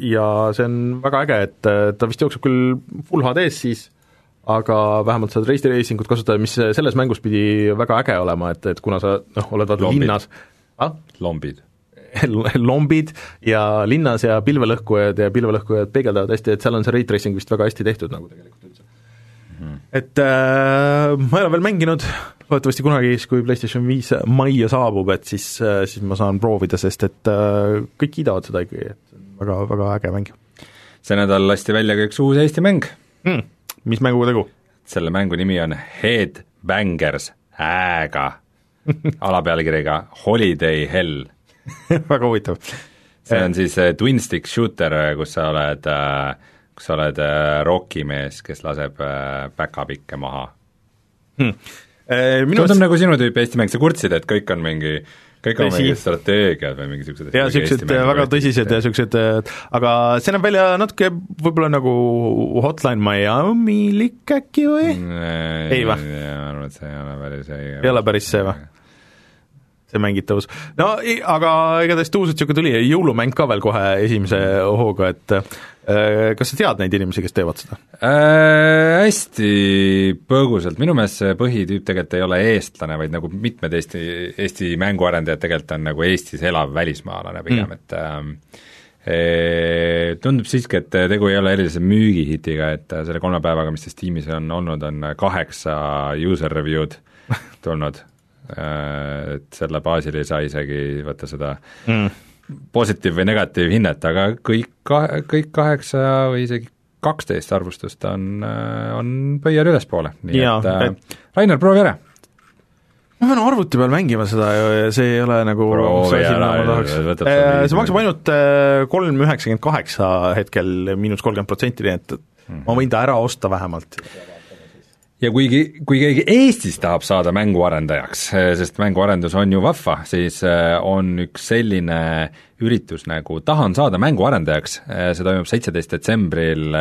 ja see on väga äge, et äh, ta vist jookseb küll full HD-s siis, aga vähemalt saad ray tracing ut kasutada, mis selles mängus pidi väga äge olema, et, et kuna sa noh, oled vaata linnas, ah? lombid. (laughs) lombid ja linnas ja pilvelõhkujad ja pilvelõhkujad peegeldavad hästi, et seal on see ray tracing vist väga hästi tehtud nagu tegelikult üldse. Et äh, ma ei ole veel mänginud, loodetavasti kunagi siis, kui PlayStation viis majja saabub, et siis, siis ma saan proovida, sest et äh, kõik kiidavad seda ikkagi, et väga, väga äge mäng. see nädal lasti välja ka üks uus Eesti mäng mm,. mis mänguga tegu? selle mängu nimi on Headbangers Ä-ga alapealkirjaga Holiday Hell (laughs) väga huvitav. see on siis äh, twin stick shooter, kus sa oled, äh, kus sa oled äh, rokimees, kes laseb päkapikke maha hmm.. tundub nagu sinu tüüpi Eesti mäng, sa kurtsid, et kõik on mingi kõik on mingid strateegiad või mingi niisugused jaa, niisugused väga tõsised ja niisugused, aga see näeb välja natuke võib-olla nagu Hotline Miami-lik äkki või? ei või? ma arvan, et see ei ole päris ei ei ole päris see või? see mängitavus. no aga igatahes tuusalt niisugune tuli, jõulumäng ka veel kohe esimese hooga, et äh, kas sa tead neid inimesi, kes teevad seda äh,? Hästi põgusalt, minu meelest see põhitüüp tegelikult ei ole eestlane, vaid nagu mitmed Eesti, Eesti mänguarendajad tegelikult on nagu Eestis elav välismaalane pigem mm., et äh, Tundub siiski, et tegu ei ole erilise müügihitiga, et selle kolme päevaga, mis siis tiimis on olnud, on kaheksa user review'd (laughs) tulnud Äh, et selle baasil ei saa isegi võtta seda mm. Positiiv- või negatiivhinnet, aga kõik ka-, kõik kaheksa või isegi kaksteist arvustust on, äh, on pöial ülespoole, nii ja, et äh, et Rainer, proovi ära! ma pean arvuti peal mängima seda ja see ei ole nagu proovi ära, see maksab ainult kolm üheksakümmend kaheksa hetkel, miinus kolmkümmend protsenti, nii et mm -hmm. ma võin ta ära osta vähemalt ja kuigi, kui keegi Eestis tahab saada mänguarendajaks, sest mänguarendus on ju vahva, siis äh, on üks selline üritus nagu Tahan saada mänguarendajaks, äh, see toimub seitseteist detsembril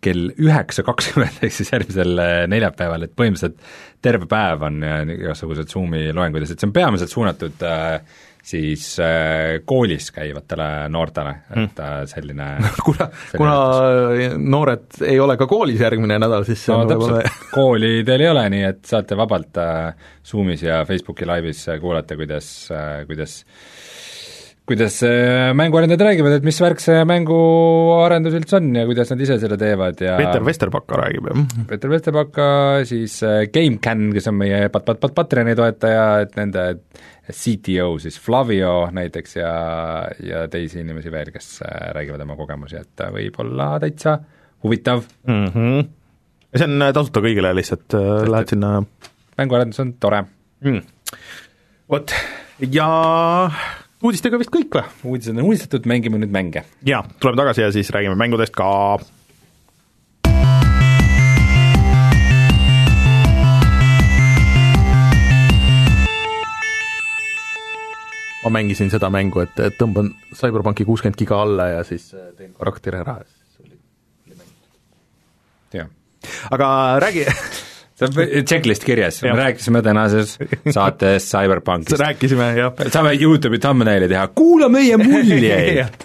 kell üheksa kakskümmend, ehk siis järgmisel neljapäeval, et põhimõtteliselt terve päev on igasugused Zoomi loengud ja see on peamiselt suunatud äh, siis äh, koolis käivatele noortele, et mm. (laughs) selline kuna, kuna noored ei ole ka koolis järgmine nädal, siis no täpselt, (laughs) kooli teil ei ole, nii et saate vabalt äh, Zoomis ja Facebooki laivis kuulata, kuidas äh,, kuidas kuidas mänguarendajad räägivad, et mis värk see mänguarendus üldse on ja kuidas nad ise selle teevad ja Peeter Vesterbaka räägib, jah? Peeter Vesterbaka, siis GameCAN, kes on meie pat-, pat-, pat-, Patreoni toetaja, et nende CTO siis Flavio näiteks ja, ja teisi inimesi veel, kes äh, räägivad oma kogemusi, et äh, võib olla täitsa huvitav mm. -hmm. ja see on äh, tasuta kõigile lihtsalt, lähed sinna mänguarendus on tore mm.. vot, ja uudistega vist kõik või? uudised on uudistatud, mängime nüüd mänge. jaa, tuleme tagasi ja siis räägime mängudest ka ma mängisin seda mängu, et, tõmban CyberPunki kuuskümmend giga alla ja siis äh, teen karakteri ära ja siis oli, oli mäng. jah. aga räägi (laughs) see on checklist kirjas, me rääkisime tänases saates CyberPunkist. (laughs) rääkisime, jah. saame Youtube'i thumbnaili teha, kuula meie muljeid (laughs)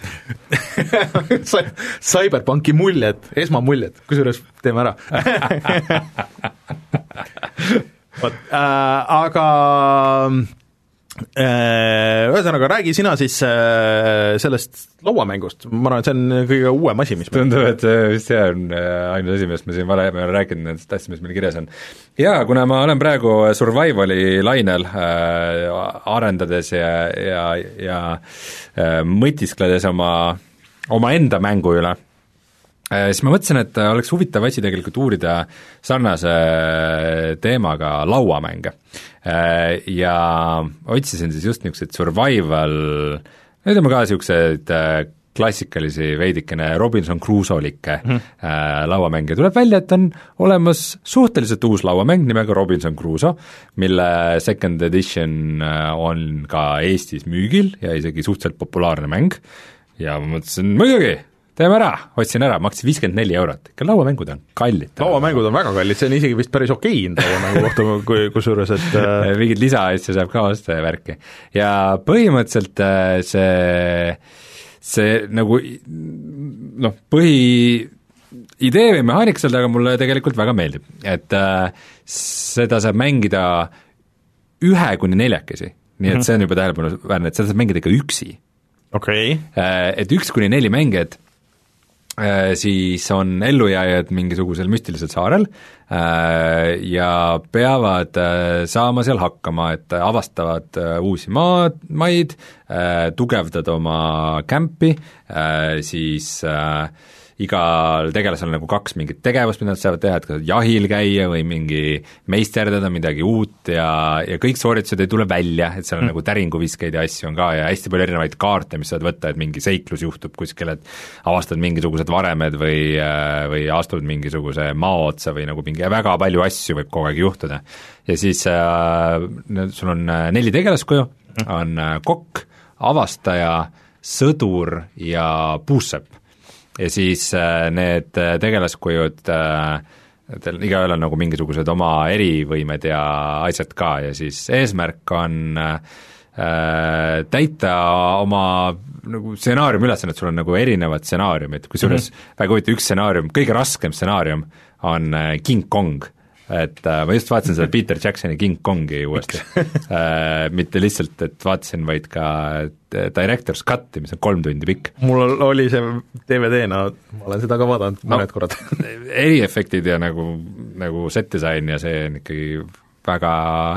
(laughs) CyberPunki muljed, esmamuljed, kusjuures teeme ära. Vot äh,, aga ühesõnaga, räägi sina siis äh, sellest lauamängust, ma arvan, et see on kõige uuem asi, mis tundub, et vist see on äh, ainus asi, millest me siin varem ei ole rääkinud, nendest asjadest, mis meil kirjas on. jaa, kuna ma olen praegu survival'i lainel äh, arendades ja, ja, ja äh, mõtiskledes oma, omaenda mängu üle äh,, siis ma mõtlesin, et oleks huvitav asi tegelikult uurida sarnase teemaga lauamänge. Äh, ja otsisin siis just niisuguseid survival, ütleme ka niisuguseid äh, klassikalisi veidikene Robinson Crusoe-likke mm -hmm. lauamänge, tuleb välja, et on olemas suhteliselt uus lauamäng nimega Robinson Crusoe, mille second edition on ka Eestis müügil ja isegi suhteliselt populaarne mäng. Ja ma mõtlesin muidugi, teeme ära, ostsin ära, maksis viiskümmend neli eurot, ikka lauamängud on kallid. lauamängud on väga kallid, see on isegi vist päris okei hind lauamängu kohta, kui, kusjuures, et (laughs) äh, mingeid lisaasju saab ka osta ja värki. ja põhimõtteliselt äh, see, see nagu noh, põhi idee või mehaanika seal taga mulle tegelikult väga meeldib, et äh, seda saab mängida ühe kuni neljakesi nii et see on juba tähelepanuväärne, et seda saab mängida ikka üksi. okei okay.. Et üks kuni neli mängijat siis on ellujääjad mingisugusel müstilisel saarel ja peavad saama seal hakkama, et avastavad uusi maad, maid, tugevdad oma kämpi, siis äh, igal tegelasel nagu kaks mingit tegevust, mida nad saavad teha, et kas jahil käia või mingi meisterdada midagi uut ja, ja kõik sooritused ei tule välja, et seal on mm. nagu täringuviskeid ja asju on ka ja hästi palju erinevaid kaarte, mis saad võtta, et mingi seiklus juhtub kuskil, et avastad mingisugused varemed või, või astud mingisuguse mao otsa või nagu mingi, väga palju asju võib kogu aeg juhtuda. ja siis äh, sul on äh, neli tegelaskuju, mm. on äh, kokk, avastaja, sõdur ja puussepp ja siis äh, need äh, tegelaskujud äh, Teil igaühel on nagu mingisugused oma erivõimed ja asjad ka. Ja siis eesmärk on äh, täita oma nagu stsenaariumi ülesannet, sul on nagu erinevad stsenaariumid, kusjuures mm -hmm. väga huvitav, üks stsenaarium, kõige raskem stsenaarium on King Kong et äh, ma just vaatasin seda Peter Jacksoni King Kongi uuesti. Äh, mitte lihtsalt, et vaatasin, vaid ka äh, Director's Cut'i, mis on kolm tundi pikk. mul oli see DVD-na, ma olen seda ka vaadanud no, mõned korrad. (laughs) eriefektid ja nagu, nagu set disain ja see on ikkagi väga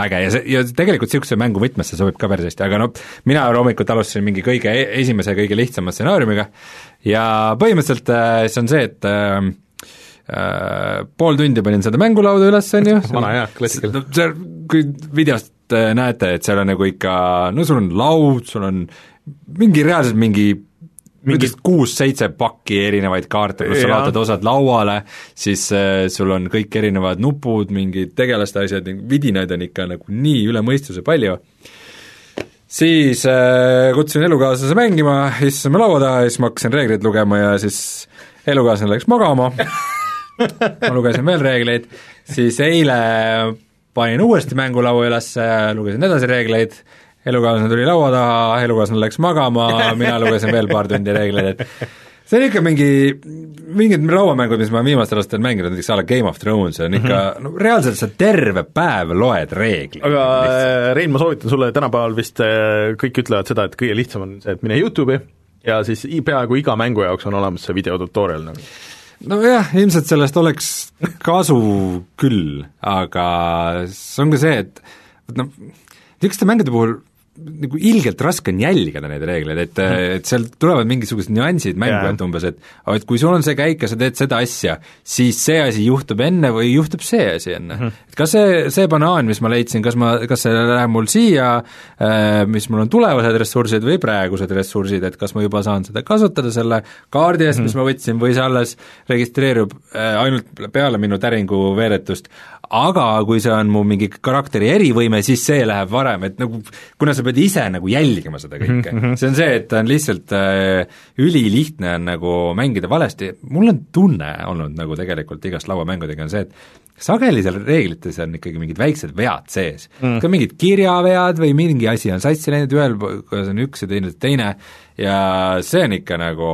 äge ja see, ja tegelikult niisuguse mängu võtmesse sobib ka päris hästi, aga noh, mina loomulikult alustasin mingi kõige esimese, kõige lihtsama stsenaariumiga ja põhimõtteliselt äh, see on see, et Äh, pool tundi panin seda mängulauda üles, on ju. (laughs) vana hea, klassikaline. seal, kui videost äh, näete, et seal on nagu ikka, no sul on laud, sul on mingi reaalselt mingi mingi kuus-seitse pakki erinevaid kaarte, pluss sa laotad osad lauale, siis äh, sul on kõik erinevad nupud, mingid tegelaste asjad, vidinaid on ikka nagu nii üle mõistuse palju, siis äh, kutsusin elukaaslase mängima, istusime laua taha ja siis ma hakkasin reegleid lugema ja siis elukaaslane läks magama (laughs) ma lugesin veel reegleid, siis eile panin uuesti mängulaua üles, lugesin edasi reegleid, elukaaslane tuli laua taha, elukaaslane läks magama, mina lugesin veel paar tundi reegleid, et see on ikka mingi, mingid lauamängud, mis ma viimastel aastatel mänginud, näiteks a la Game of Thrones on ikka mm, -hmm. no reaalselt sa terve päev loed reegleid. aga lihtsalt. Rein, ma soovitan sulle, tänapäeval vist äh, kõik ütlevad seda, et kõige lihtsam on see, et mine YouTube'i ja siis peaaegu iga mängu jaoks on olemas see videotutorial nagu nojah, ilmselt sellest oleks kasu küll, aga see on ka see, et noh, niisuguste mängude puhul nagu ilgelt raske on jälgida neid reegleid, et, mhm. et seal tulevad mingisugused nüansid mängu, et umbes, et et kui sul on see käik ja sa teed seda asja, siis see asi juhtub enne või juhtub see asi enne mm. -hmm. et kas see, see banaan, mis ma leidsin, kas ma, kas see läheb mul siia äh,, mis mul on tulevased ressursid või praegused ressursid, et kas ma juba saan seda kasutada selle kaardi eest mm, -hmm. mis mhm. ma võtsin, või see alles registreerub äh, ainult peale minu täringu veeretust, aga kui see on mu mingi karakteri erivõime, siis see läheb varem, et nagu kuna sa pead ise nagu jälgima seda kõike mm, -hmm. see on see, et on lihtsalt äh, ülilihtne on nagu mängida valesti, mul on tunne olnud nagu tegelikult igast lauamängudega on see, et sageli seal reeglites on ikkagi mingid väiksed vead sees mm., ka mingid kirjavead või mingi asi on sassi läinud, ühel kohas on üks ja teine teine ja see on ikka nagu,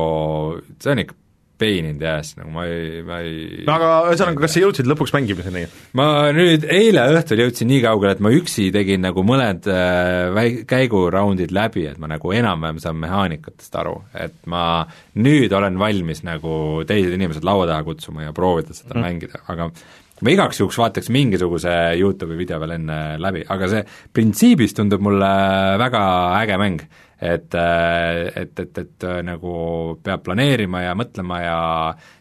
see on ikka peininud jääs, nagu ma ei, ma ei no aga ühesõnaga, kas sa jõudsid lõpuks mängimiseni? ma nüüd eile õhtul jõudsin nii kaugele, et ma üksi tegin nagu mõned äh, väi-, käiguraundid läbi, et ma nagu enam-vähem saan mehaanikatest aru, et ma nüüd olen valmis nagu teised inimesed laua taha kutsuma ja proovida seda mm. mängida, aga ma igaks juhuks vaataks mingisuguse YouTube'i video veel enne läbi, aga see printsiibis tundub mulle väga äge mäng et, äh, et, et, et äh, nagu peab planeerima ja mõtlema ja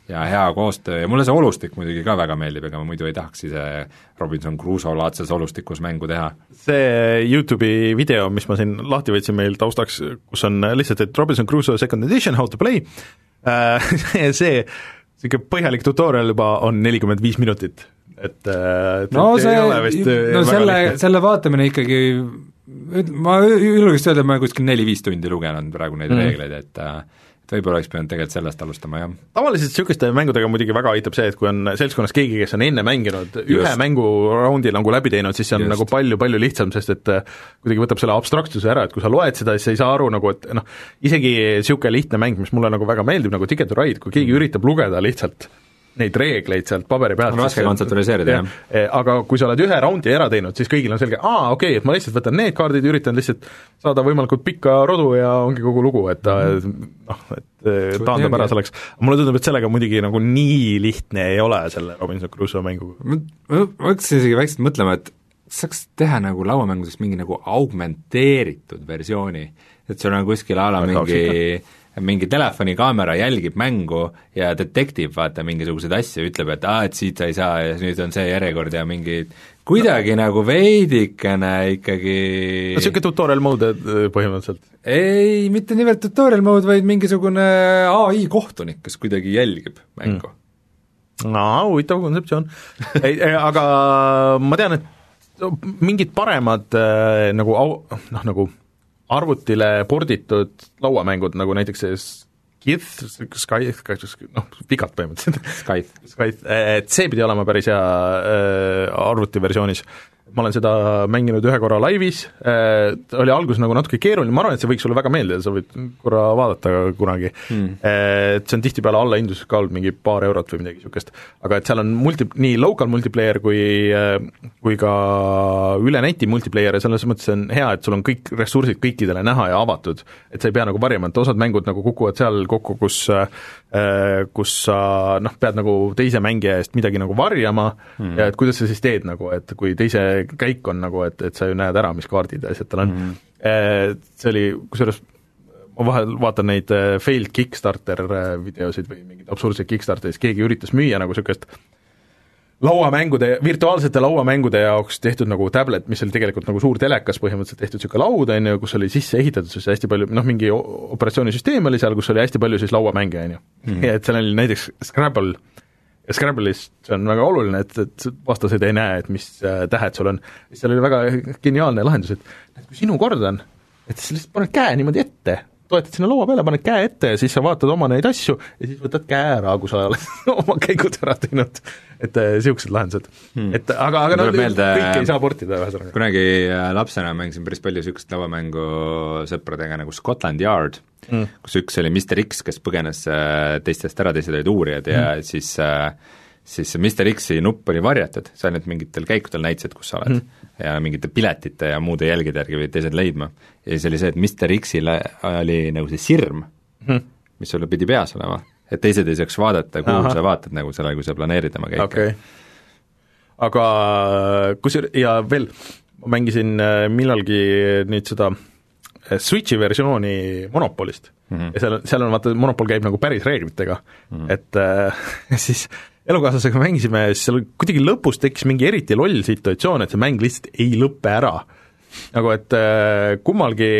ja hea koostöö ja mulle see olustik muidugi ka väga meeldib, ega ma muidu ei tahaks ise Robinson Crusoe laadses olustikus mängu teha. see YouTube'i video, mis ma siin lahti võtsin meil taustaks, kus on lihtsalt, et Robinson Crusoe second edition, how to play äh,, (laughs) see niisugune põhjalik tutorial juba on nelikümmend viis minutit, et, et no see, no selle, selle vaatamine ikkagi ma julgeks öelda, et ma olen kuskil neli-viis tundi lugenud praegu neid mm. reegleid, et et võib-olla oleks pidanud tegelikult sellest alustama, jah. tavaliselt niisuguste mängudega muidugi väga aitab see, et kui on seltskonnas keegi, kes on enne mänginud, ühe mänguraundi nagu läbi teinud, siis see on Just. nagu palju-palju lihtsam, sest et äh, kuidagi võtab selle abstraktsuse ära, et kui sa loed seda, siis sa ei saa aru nagu, et noh, isegi niisugune lihtne mäng, mis mulle nagu väga meeldib, nagu Ticket to Ride, kui keegi mm. üritab lugeda lihtsalt neid reegleid sealt paberi pealt. on raske kontseptualiseerida, jah. Eh, aga kui sa oled ühe raundi ära teinud, siis kõigil on selge, aa, okei okay,, et ma lihtsalt võtan need kaardid ja üritan lihtsalt saada võimalikult pikka rodu ja ongi kogu lugu, et ta mm -hmm. noh, et eh, taandab ära selleks. mulle tundub, et sellega muidugi nagu nii lihtne ei ole, selle Robinson Crusoe mänguga. ma, ma, hakkasin isegi väikselt mõtlema, et saaks teha nagu lauamängudest mingi nagu augmenteeritud versiooni, et sul on kuskil a la mingi mingi telefonikaamera jälgib mängu ja detektiiv vaata mingisuguseid asju, ütleb, et aa, et siit sa ei saa ja nüüd on see järjekord ja mingi kuidagi no. nagu veidikene ikkagi no niisugune tutorial mode äh, põhimõtteliselt? ei, mitte niivõrd tutorial mode, vaid mingisugune ai kohtunik, kes kuidagi jälgib mängu mm.. no huvitav kontseptsioon ei, aga ma tean, et mingid paremad äh, nagu au-, noh nagu arvutile porditud lauamängud, nagu näiteks see Skith, Sky, noh, pikalt põhimõtteliselt. Skype. Skype, et see pidi olema päris hea äh, arvutiversioonis ma olen seda mänginud ühe korra laivis, äh, oli alguses nagu natuke keeruline, ma arvan, et see võiks sulle väga meeldida, sa võid korra vaadata kunagi mm.. Et see on tihtipeale allahindluses ka olnud mingi paar eurot või midagi niisugust. aga et seal on multi, nii local multiplayer kui, äh, kui ka üle neti multiplayer ja selles mõttes on hea, et sul on kõik ressursid kõikidele näha ja avatud. et sa ei pea nagu varjama, et osad mängud nagu kukuvad seal kokku, kus kus sa noh, pead nagu teise mängija eest midagi nagu varjama mm. ja et kuidas sa siis teed nagu, et kui teise käik on nagu, et, et sa ju näed ära, mis kaardid ja asjad tal on mm. See oli, kusjuures ma vahel vaatan neid äh, failed Kickstarter äh, videosid või mingeid absurdseid Kickstarteris, keegi üritas müüa nagu niisugust lauamängude, virtuaalsete lauamängude jaoks tehtud nagu tablet, mis oli tegelikult nagu suur telekas põhimõtteliselt tehtud niisugune laud, on ju, kus oli sisse ehitatud siis hästi palju, noh, mingi operatsioonisüsteem oli seal, kus oli hästi palju siis lauamänge, on ju. Mhm. et seal oli näiteks Scrabble ja Scrabble'is see on väga oluline, et, et vastased ei näe, et mis äh, tähed sul on. seal oli väga geniaalne lahendus, et, et kui sinu kord on, et siis lihtsalt paned käe niimoodi ette, toetad sinna laua peale, paned käe ette ja siis sa vaatad oma neid asju ja siis võtad käe ära, kui sa oled (laughs) oma käigud ära teinud. et niisugused äh, lahendused hmm.. et aga, aga no meelde, kõike ei saa portida ühesõnaga. kunagi äh, lapsena mängisin päris palju niisugust lauamängu sõpradega nagu Scotland Yard mm., kus üks oli Mr X, kes põgenes äh, teistest ära, teised olid uurijad ja mm. siis äh, siis see Mr X-i nupp oli varjatud, sa ainult mingitel käikudel näitasid, kus sa oled mm. ja mingite piletite ja muude jälgede järgi pidid teised leidma. ja siis oli see, et Mr X-il oli nagu see sirm mm., mis sul pidi peas olema, et teised ei saaks vaadata, kuhu Aha. sa vaatad nagu selle, kui sa planeerid oma käike okay.. aga kusjuures, ja veel, ma mängisin äh, millalgi nüüd seda äh, Switchi versiooni Monopolist mm. -hmm. ja seal on, seal on vaata, Monopol käib nagu päris reeglitega mm, -hmm. et äh, (laughs) siis elukaaslasega mängisime siis seal kuidagi lõpus tekkis mingi eriti loll situatsioon, et see mäng lihtsalt ei lõpe ära. nagu et äh, kummalgi,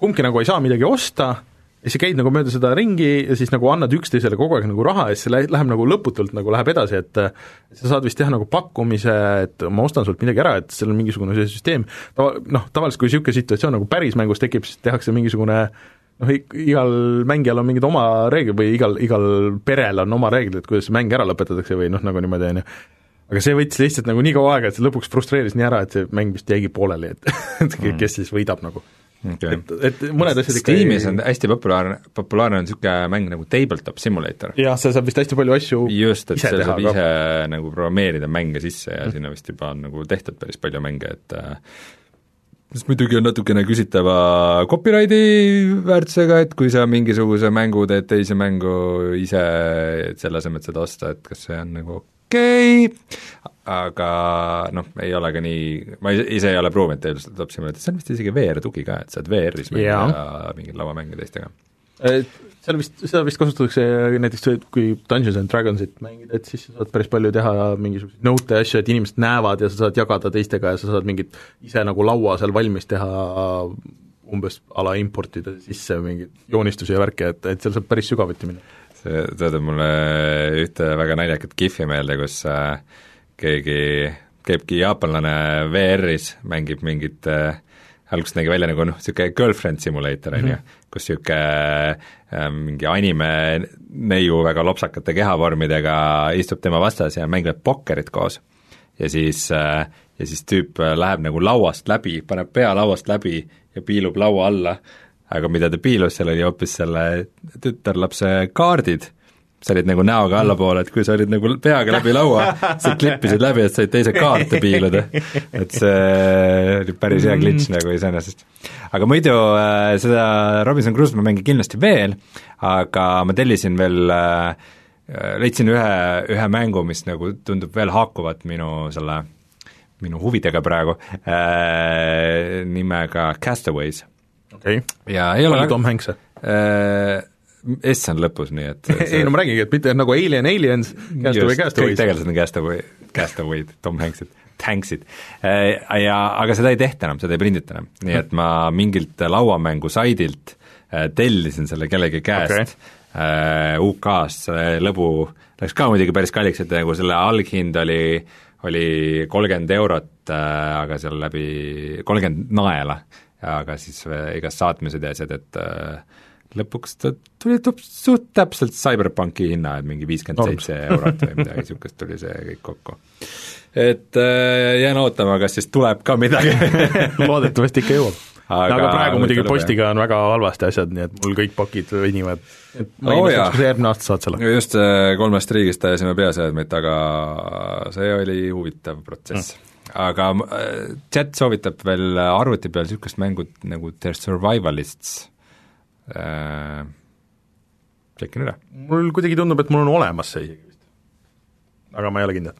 kumbki nagu ei saa midagi osta ja siis käid nagu mööda seda ringi ja siis nagu annad üksteisele kogu aeg nagu raha ja siis see läheb, nagu lõputult nagu läheb edasi, et sa saad vist teha nagu pakkumise, et ma ostan sult midagi ära, et seal on mingisugune see süsteem, tava, noh, tavaliselt kui niisugune situatsioon nagu päris mängus tekib, siis tehakse mingisugune noh, igal mängijal on mingid oma reeglid või igal, igal perel on oma reeglid, kuidas see mäng ära lõpetatakse või noh, nagu niimoodi, on ju aga see võttis lihtsalt nagu nii kaua aega, et see lõpuks frustreeris nii ära, et see mäng vist jäigi pooleli, et (laughs) et kes siis võidab nagu okay.. et, et mõned asjad ikka Steamis on hästi populaarne, populaarne on niisugune mäng nagu Tabletop Simulator. jah, seal saab vist hästi palju asju just, et seal saab ise nagu programmeerida mänge sisse ja mm. sinna vist juba on nagu tehtud päris palju mänge, et mis muidugi on natukene küsitava copyrighti väärtusega, et kui sa mingisuguse mängu teed teise mängu ise, et selle asemel, et seda osta, et kas see on nagu okei okay., aga noh, ei ole ka nii, ma ise ei ole proovinud tegelikult seda Simulator, see on vist isegi VR-tugi ka, et saad VR-is mängida mingeid lauamänge teistega. Seal vist, seda vist kasutatakse näiteks, kui Dungeons and Dragonsit mängida, et siis sa saad päris palju teha mingisuguseid nõute ja asju, et inimesed näevad ja sa saad jagada teistega ja sa saad mingit ise nagu laua seal valmis teha umbes a la importida sisse mingeid joonistusi ja värke, et, et seal saab päris sügavuti minna. see tuletab mulle ühte väga naljakat kihvi meelde, kus äh, keegi käibki jaapanlane VR-is, mängib mingit äh, alguses nägi välja nagu noh, niisugune girlfriend simulator, on ju, mhm. Kus niisugune äh, mingi anime neiu väga lopsakate kehavormidega istub tema vastas ja mängivad pokkerit koos. ja siis äh,, ja siis tüüp äh, läheb nagu lauast läbi, paneb pea lauast läbi ja piilub laua alla, aga mida ta piilus, seal oli hoopis selle tütarlapse kaardid sa olid nagu näoga allapoole, et kui sa olid nagu peaga läbi laua, sa klippisid läbi, et said teise kaarte piiluda. et see oli päris hea glitch mm. nagu iseenesest. aga muidu äh, seda Robinson Crusoe ma mängin kindlasti veel, aga ma tellisin veel äh, leidsin ühe, ühe mängu, mis nagu tundub veel haakuvat minu selle, minu huvidega praegu äh,, nimega Castaways. okei okay., ja ei ole palju Tom Hanks'e äh,? S on lõpus, nii et see... (laughs) ei no ma räägingi, et mitte nagu Alien, Aliens, Castaway, Castaways. kõik tegelased on Castaway, Castaway'd, Tom Hanksid, Tanksid. Äh, ja aga seda ei tehta enam, seda ei prindita enam, nii et ma mingilt lauamängu saidilt äh, tellisin selle kellegi käest okay. uh, UK-st, see lõbu läks ka muidugi päris kalliks, et nagu selle alghind oli oli kolmkümmend eurot äh,, aga seal läbi, kolmkümmend naela, aga siis äh, igast saatmised ja asjad, et äh, lõpuks ta tuli suht täpselt CyberPunki hinna, et mingi viiskümmend seitse eurot või midagi niisugust tuli see kõik kokku. et äh, jään ootama, kas siis tuleb ka midagi (laughs) loodetavasti ikka jõuab. aga, aga praegu muidugi postiga on väga halvasti asjad, nii et mul kõik pakid venivad. et ma Oh kas sa järgmine aasta saad selle. just äh, kolmest riigist ajasime peaseadmeid taga, see oli huvitav protsess mm. aga äh, chat soovitab veel arvuti peal niisugust mängu nagu The Survivalists äh,, tšekin üle. mul kuidagi tundub, et mul on olemas see isegi vist. aga ma ei ole kindel.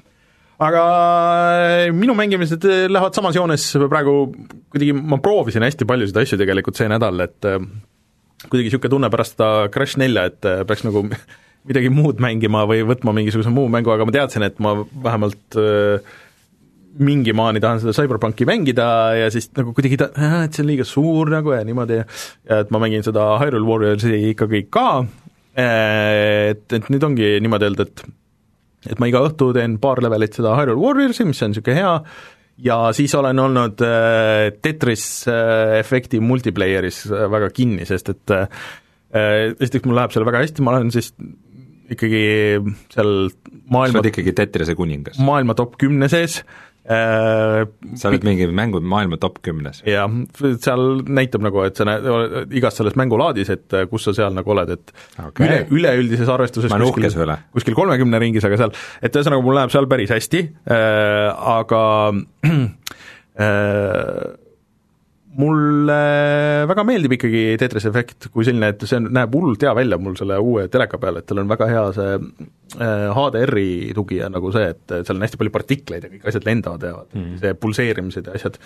aga äh, minu mängimised äh, lähevad samas joones praegu, kuidagi ma proovisin hästi paljusid asju tegelikult see nädal, et äh, kuidagi niisugune tunne pärast seda Crash nelja, et peaks nagu (laughs) midagi muud mängima või võtma mingisuguse muu mängu, aga ma teadsin, et ma vähemalt äh, mingi maani tahan seda CyberPunki mängida ja siis nagu kuidagi ta-, et see on liiga suur nagu ja niimoodi, ja et ma mängin seda Hyrule Warriorsi ikkagi ka, et, et nüüd ongi niimoodi öelda, et et ma iga õhtu teen paar levelit seda Hyrule Warriorsi, mis on niisugune hea, ja siis olen olnud äh, Tetris äh, efekti multiplayeris äh, väga kinni, sest et äh, esiteks mul läheb seal väga hästi, ma olen siis ikkagi seal sa maailma oled ikkagi Tetrise kuningas. maailma top kümne sees äh,, sa oled mingi mängu maailma top kümnes. jah, seal näitab nagu, et sa näed igas selles mängulaadis, et äh, kus sa seal nagu oled, et Okei. üle, üleüldises arvestuses üle. kuskil kolmekümne ringis, aga seal, et ühesõnaga, mul läheb seal päris hästi äh,, aga (clears throat) äh, mulle väga meeldib ikkagi Tetris Effect kui selline, et see näeb hullult hea välja mul selle uue teleka peal, et tal on väga hea see äh, HDR-i tugi ja nagu see, et seal on hästi palju partikleid ja kõik asjad lendavad ja mm. see pulseerimised ja asjad,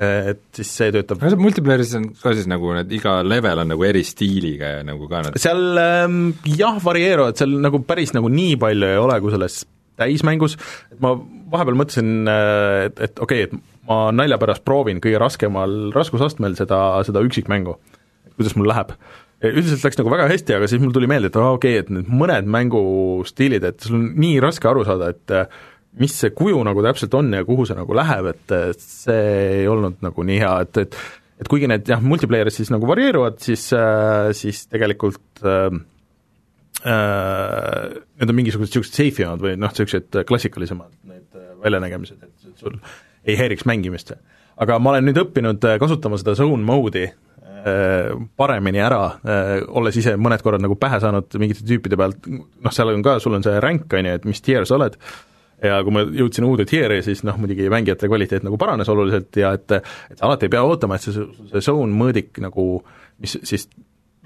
et siis see töötab. Aga see multiplayeris on ka siis nagu need, iga level on nagu eri stiiliga ja nagu ka nad seal ähm, jah, varieeruvad, seal nagu päris nagu nii palju ei ole, kui selles täismängus, et ma vahepeal mõtlesin, et, et okei okay,, et ma nalja pärast proovin kõige raskemal raskusastmel seda, seda üksikmängu, kuidas mul läheb. üldiselt läks nagu väga hästi, aga siis mul tuli meelde, et aa okei okay,, et need mõned mängustiilid, et sul on nii raske aru saada, et äh, mis see kuju nagu täpselt on ja kuhu see nagu läheb, et äh, see ei olnud nagu nii hea, et, et et kuigi need jah, multiplayer'is siis nagu varieeruvad, siis, siis tegelikult äh, äh, need on mingisugused niisugused seifimad või noh, niisugused klassikalisemad need äh, väljanägemised, et sul ei häiriks mängimist. aga ma olen nüüd õppinud äh, kasutama seda zone mode'i äh, paremini ära, olles ise mõned korrad nagu pähe saanud mingite tüüpide pealt, noh, seal on ka, sul on see rank, on ju, et mis tier sa oled, ja kui ma jõudsin uude tier'i, siis noh, muidugi mängijate kvaliteet nagu paranes oluliselt ja et et alati ei pea ootama, et see, see zone mõõdik nagu, mis siis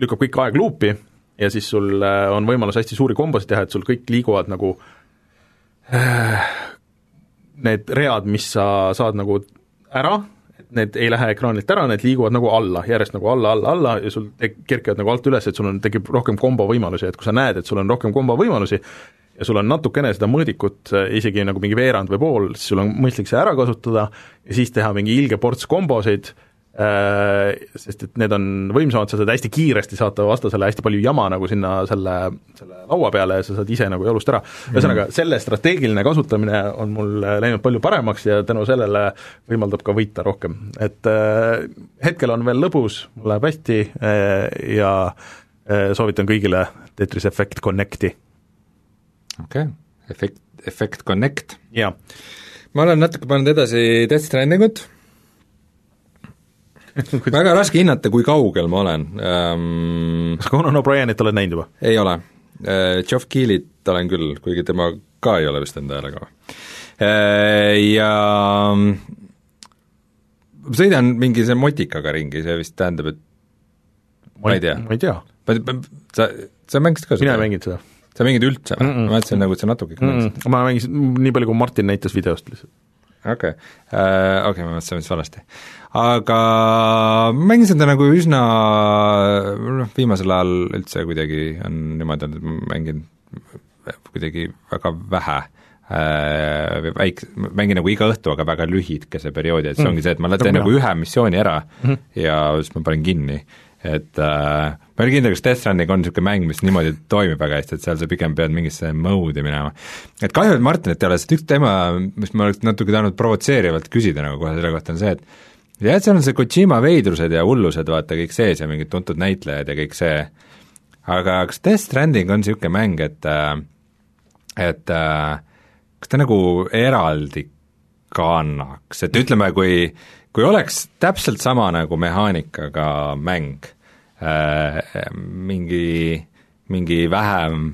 lükkab kõik aeg luupi ja siis sul äh, on võimalus hästi suuri kombosid teha, et sul kõik liiguvad nagu äh, need read, mis sa saad nagu ära, need ei lähe ekraanilt ära, need liiguvad nagu alla, järjest nagu alla, alla, alla ja sul kerkivad nagu alt üles, et sul on, tekib rohkem kombo võimalusi, et kui sa näed, et sul on rohkem kombo võimalusi, ja sul on natukene seda mõõdikut, isegi nagu mingi veerand või pool, siis sul on mõistlik see ära kasutada ja siis teha mingi ilge ports kombosid, sest et need on võimsamad, sa saad hästi kiiresti saata vastasele hästi palju jama nagu sinna selle, selle laua peale ja sa saad ise nagu jalust ära. ühesõnaga, selle strateegiline kasutamine on mul läinud palju paremaks ja tänu sellele võimaldab ka võita rohkem. et äh, hetkel on veel lõbus, mul läheb hästi äh, ja äh, soovitan kõigile Tetris Effect Connecti. okei okay., Effect, Effect Connect. jaa. ma olen natuke pannud edasi Death Strandingut väga raske hinnata, kui kaugel ma olen ähm,. kas Conan O'Brienit oled näinud juba? ei ole Geoff Keelit olen küll, kuigi tema ka ei ole vist enda häälega. Ja sõidan mingi see motikaga ringi, see vist tähendab, et ma ei tea. ma ei tea. sa, sa mängisid ka seda? mina ei mänginud seda. sa mängid üldse või mm -mm.? ma mõtlesin nagu, et sa natuke ikka mängisid. ma mängisin nii palju, kui Martin näitas videost lihtsalt. Okei okay. uh,, okei okay, ma mõtlesin vist valesti. aga mängisin seda nagu üsna noh, viimasel ajal üldse kuidagi on niimoodi olnud, et ma mängin kuidagi väga vähe äh, väik-, mängin nagu iga õhtu, aga väga lühikese perioodi, et see mm. ongi see, et ma teen nagu ühe missiooni ära mm -hmm. ja siis ma panen kinni. et äh, ma ei ole kindel, kas Death Stranding on niisugune mäng, mis niimoodi toimib väga hästi, et seal sa pigem pead mingisse mode'i minema. et kahju, et Martinit ei ole, sest üks teema, mis ma oleks natuke tahtnud provotseerivalt küsida nagu kohe selle kohta, on see, et jah, seal on see Kojima veidrused ja hullused, vaata, kõik sees ja mingid tuntud näitlejad ja kõik see, aga kas Death Stranding on niisugune mäng, et et äh, kas ta nagu eraldi kannaks, et ütleme, kui, kui oleks täpselt sama nagu mehaanikaga mäng äh,, mingi, mingi vähem,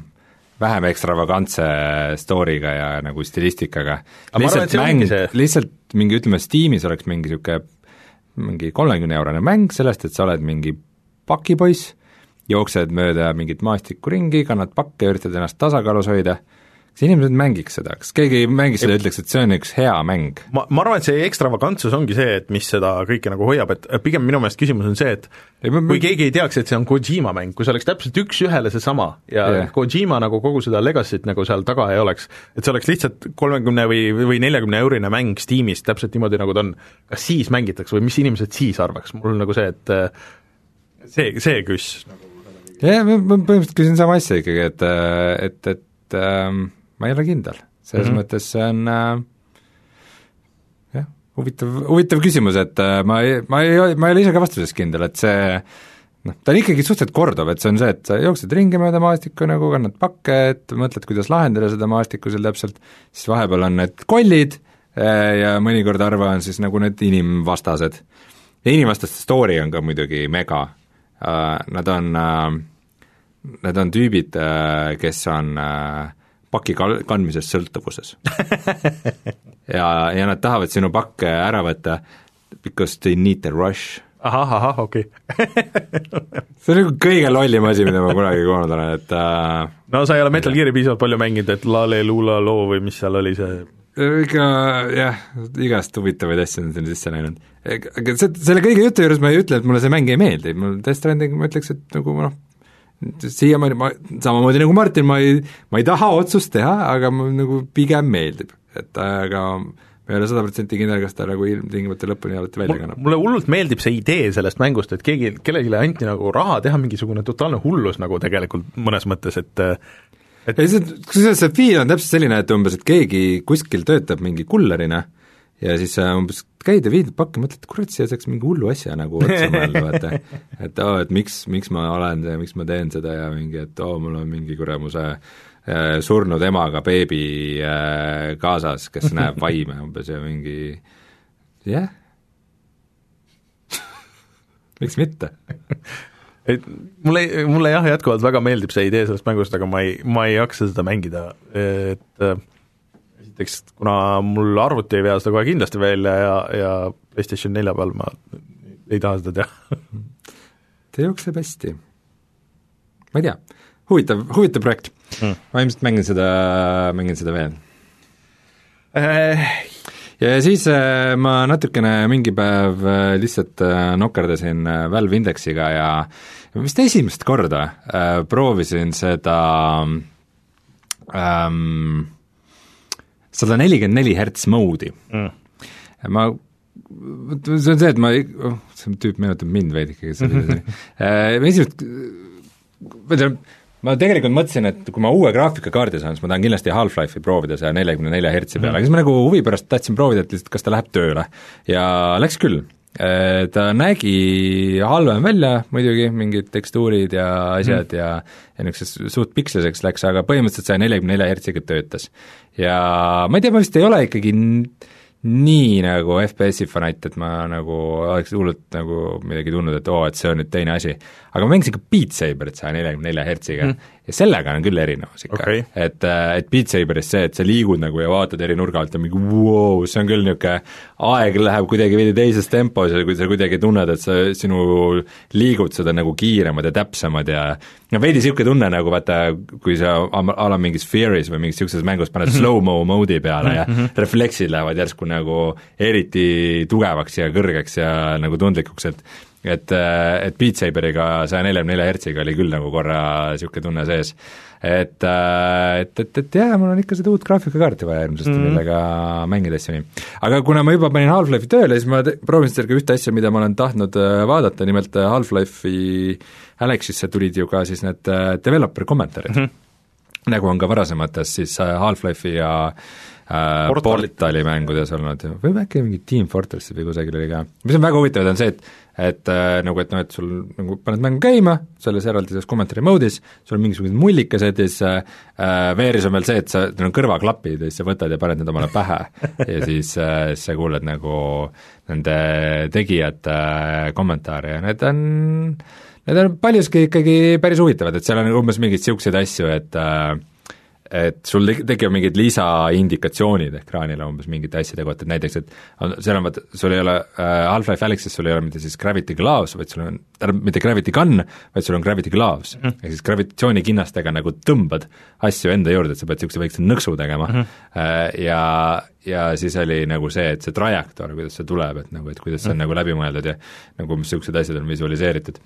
vähem ekstravagantse story'ga ja nagu stilistikaga, lihtsalt mäng, lihtsalt mingi, ütleme, Steamis oleks mingi niisugune mingi kolmekümne eurone mäng sellest, et sa oled mingi pakipoiss, jooksed mööda mingit maastikku ringi, kannad pakke, üritad ennast tasakaalus hoida kas inimesed mängiks seda, kas keegi mängiks seda ja ütleks, et see on üks hea mäng? ma, ma arvan, et see ekstravagantsus ongi see, et mis seda kõike nagu hoiab, et pigem minu meelest küsimus on see, et ei, ma, kui keegi ei teaks, et see on Kojima mäng, kui see oleks täpselt üks-ühele seesama ja yeah. Kojima nagu kogu seda legacy't nagu seal taga ei oleks, et see oleks lihtsalt kolmekümne või, või neljakümne eurine mäng Steamis, täpselt niimoodi, nagu ta on, kas siis mängitakse või mis inimesed siis arvaks, mul nagu see, et see, see küss nagu jah, ma põhimõtteliselt küsin sama asja ikkagi, et, et, et ähm, ma ei ole kindel, selles mm -hmm. mõttes see on äh, jah, huvitav, huvitav küsimus, et äh, ma ei, ma ei, ma ei ole ise ka vastuses kindel, et see noh, ta on ikkagi suhteliselt korduv, et see on see, et sa jooksed ringi mööda maastikku nagu, kannad pakke, et mõtled, kuidas lahendada seda maastikku seal täpselt, siis vahepeal on need kollid äh, ja mõnikord harva on siis nagu need inimvastased. ja inimvastaste story on ka muidugi mega uh,, nad on uh, Need on tüübid, kes on äh, paki kandmisest sõltuvuses ja, ja nad tahavad sinu pakke ära võtta because they need the rush. ahah, ahah, okei (laughs) see on nagu kõige lollim asi, mida ma kunagi kuulnud olen, et uh, no sa ei ole Metal Gear'i piisavalt palju mänginud, et Lale Lula loo või mis seal oli see ikka jah, igast huvitavaid asju on sinna sisse läinud. aga see, selle kõige jutu juures ma ei ütle, et mulle see mäng ei meeldi, mul Death Stranding, ma ütleks, et nagu noh, siiamaani ma, samamoodi nagu Martin, ma ei, ma ei taha otsust teha, aga mul nagu pigem meeldib, et aga ma ei ole sada protsenti kindel, kas ta nagu ilmtingimata lõpuni alati välja kannab. mulle hullult meeldib see idee sellest mängust, et keegi, kellelegi anti nagu raha teha mingisugune totaalne hullus nagu tegelikult mõnes mõttes, et et ei, see, kusjuures see feel on täpselt selline, et umbes, et keegi kuskil töötab mingi kullerina ja siis sa umbes käid ja viid pakki, mõtled, kurat, siia saaks mingi hullu asja nagu otsa (laughs) mõelda, vaata. et oo oh,, et miks, miks ma olen see, miks ma teen seda ja mingi, et oo oh,, mul on mingi kuramuse äh, surnud emaga beebi äh, kaasas, kes (laughs) näeb vaime umbes ja mingi jah yeah. (laughs) miks mitte et mulle, mulle jah, jätkuvalt väga meeldib see idee sellest mängust, aga ma ei, ma ei jaksa seda mängida, et äh, esiteks, kuna mul arvuti ei vea seda kohe kindlasti välja ja, ja PlayStation nelja peal ma ei taha seda teha. Ta jookseb hästi. ma ei tea, huvitav, huvitav projekt. Mm.. ma ilmselt mängin seda, mängin seda veel. Äh. ja siis äh, ma natukene mingi päev äh, lihtsalt äh, nokerdasin Valve Indexiga ja vist esimest korda proovisin seda ähm, sada nelikümmend neli hertz mode'i mm.. ma, see on see, et ma, oh, see tüüp meenutab mind veidike, kes oli (laughs) äh, esimest, ma ei tea, ma tegelikult mõtlesin, et kui ma uue graafikakaardi saan, siis ma tahan kindlasti Half-Life'i proovida saja neljakümne nelja hertsi peale mm., aga siis ma nagu huvi pärast tahtsin proovida, et lihtsalt kas ta läheb tööle. ja läks küll, ta nägi halvem välja muidugi, mingid tekstuurid ja asjad mm. ja ja niisuguseks suht piksliseks läks, aga põhimõtteliselt saja neljakümne nelja hertsiga töötas ja ma ei tea, ma vist ei ole ikkagi nii nagu FPS-i fanatt, et ma nagu oleks hullult nagu midagi tundnud, et oo, et see on nüüd teine asi. aga ma mängisin ka Beat Saberit saja neljakümne nelja hertsiga mm. Ja sellega on küll erinevus ikka. Okei. et, äh, et Beat Saberis see, et sa liigud nagu ja vaatad eri nurga alt ja mingi vau, see on küll niisugune, aeg läheb kuidagi veidi teises tempos ja kui sa kuidagi tunned, et sa, sinu liigutused on nagu kiiremad ja täpsemad ja no veidi niisugune tunne nagu vaata, kui sa a la mingis Fearis või mingis niisuguses mängus paned slow-mo mode'i peale ja refleksid lähevad järsku nagu eriti tugevaks ja kõrgeks ja nagu tundlikuks, et et, et Beat Saberiga saja neljakümne nelja hertsiga oli küll nagu korra niisugune tunne sees. et, et, et, et jah, mul on ikka seda uut graafikakaarti vaja hirmsasti mm., millega mängida asju nii. aga kuna ma juba panin Half-Life'i tööle, siis ma proovisin ka ühte asja, mida ma olen tahtnud äh, vaadata, nimelt äh, Half-Life'i Alexisse tulid ju ka siis need äh, developer kommentaarid mm. -hmm. nagu on ka varasemates siis äh, Half-Life'i ja äh, Portalit. portali mängudes olnud. Või äkki mingi Team Fortressi või kusagil oli ka, mis on väga huvitav, on see, et et äh, nagu, et noh, et sul nagu paned mängu käima, selles eraldises kommentaari mode'is, sul on mingisugused mullikesed ja siis äh, VR-is on veel see, et sa, neil on kõrvaklapid ja siis sa võtad ja paned need omale pähe. Ja (laughs) siis äh, sa kuuled nagu nende tegijate äh, kommentaare. Ja need on Need on paljuski ikkagi päris huvitavad, et seal on umbes mingeid niisuguseid asju, et äh, et sul tek-, tekivad mingid lisaindikatsioonid ekraanile umbes mingite asjade kohta, et näiteks, et seal on vaata, sul ei ole äh, Half-Life Alyxis sul ei ole mitte siis Gravity Gloves, vaid sul on, tähendab, mitte Gravity Gun, vaid sul on Gravity Gloves mm. -hmm. ehk siis gravitatsioonikinnastega nagu tõmbad asju enda juurde, et sa pead niisuguse väikse nõksu tegema mm -hmm. ja ja siis oli nagu see, et see trajektoor, kuidas see tuleb, et nagu, et kuidas see on mm -hmm. nagu läbi mõeldud ja nagu niisugused asjad on visualiseeritud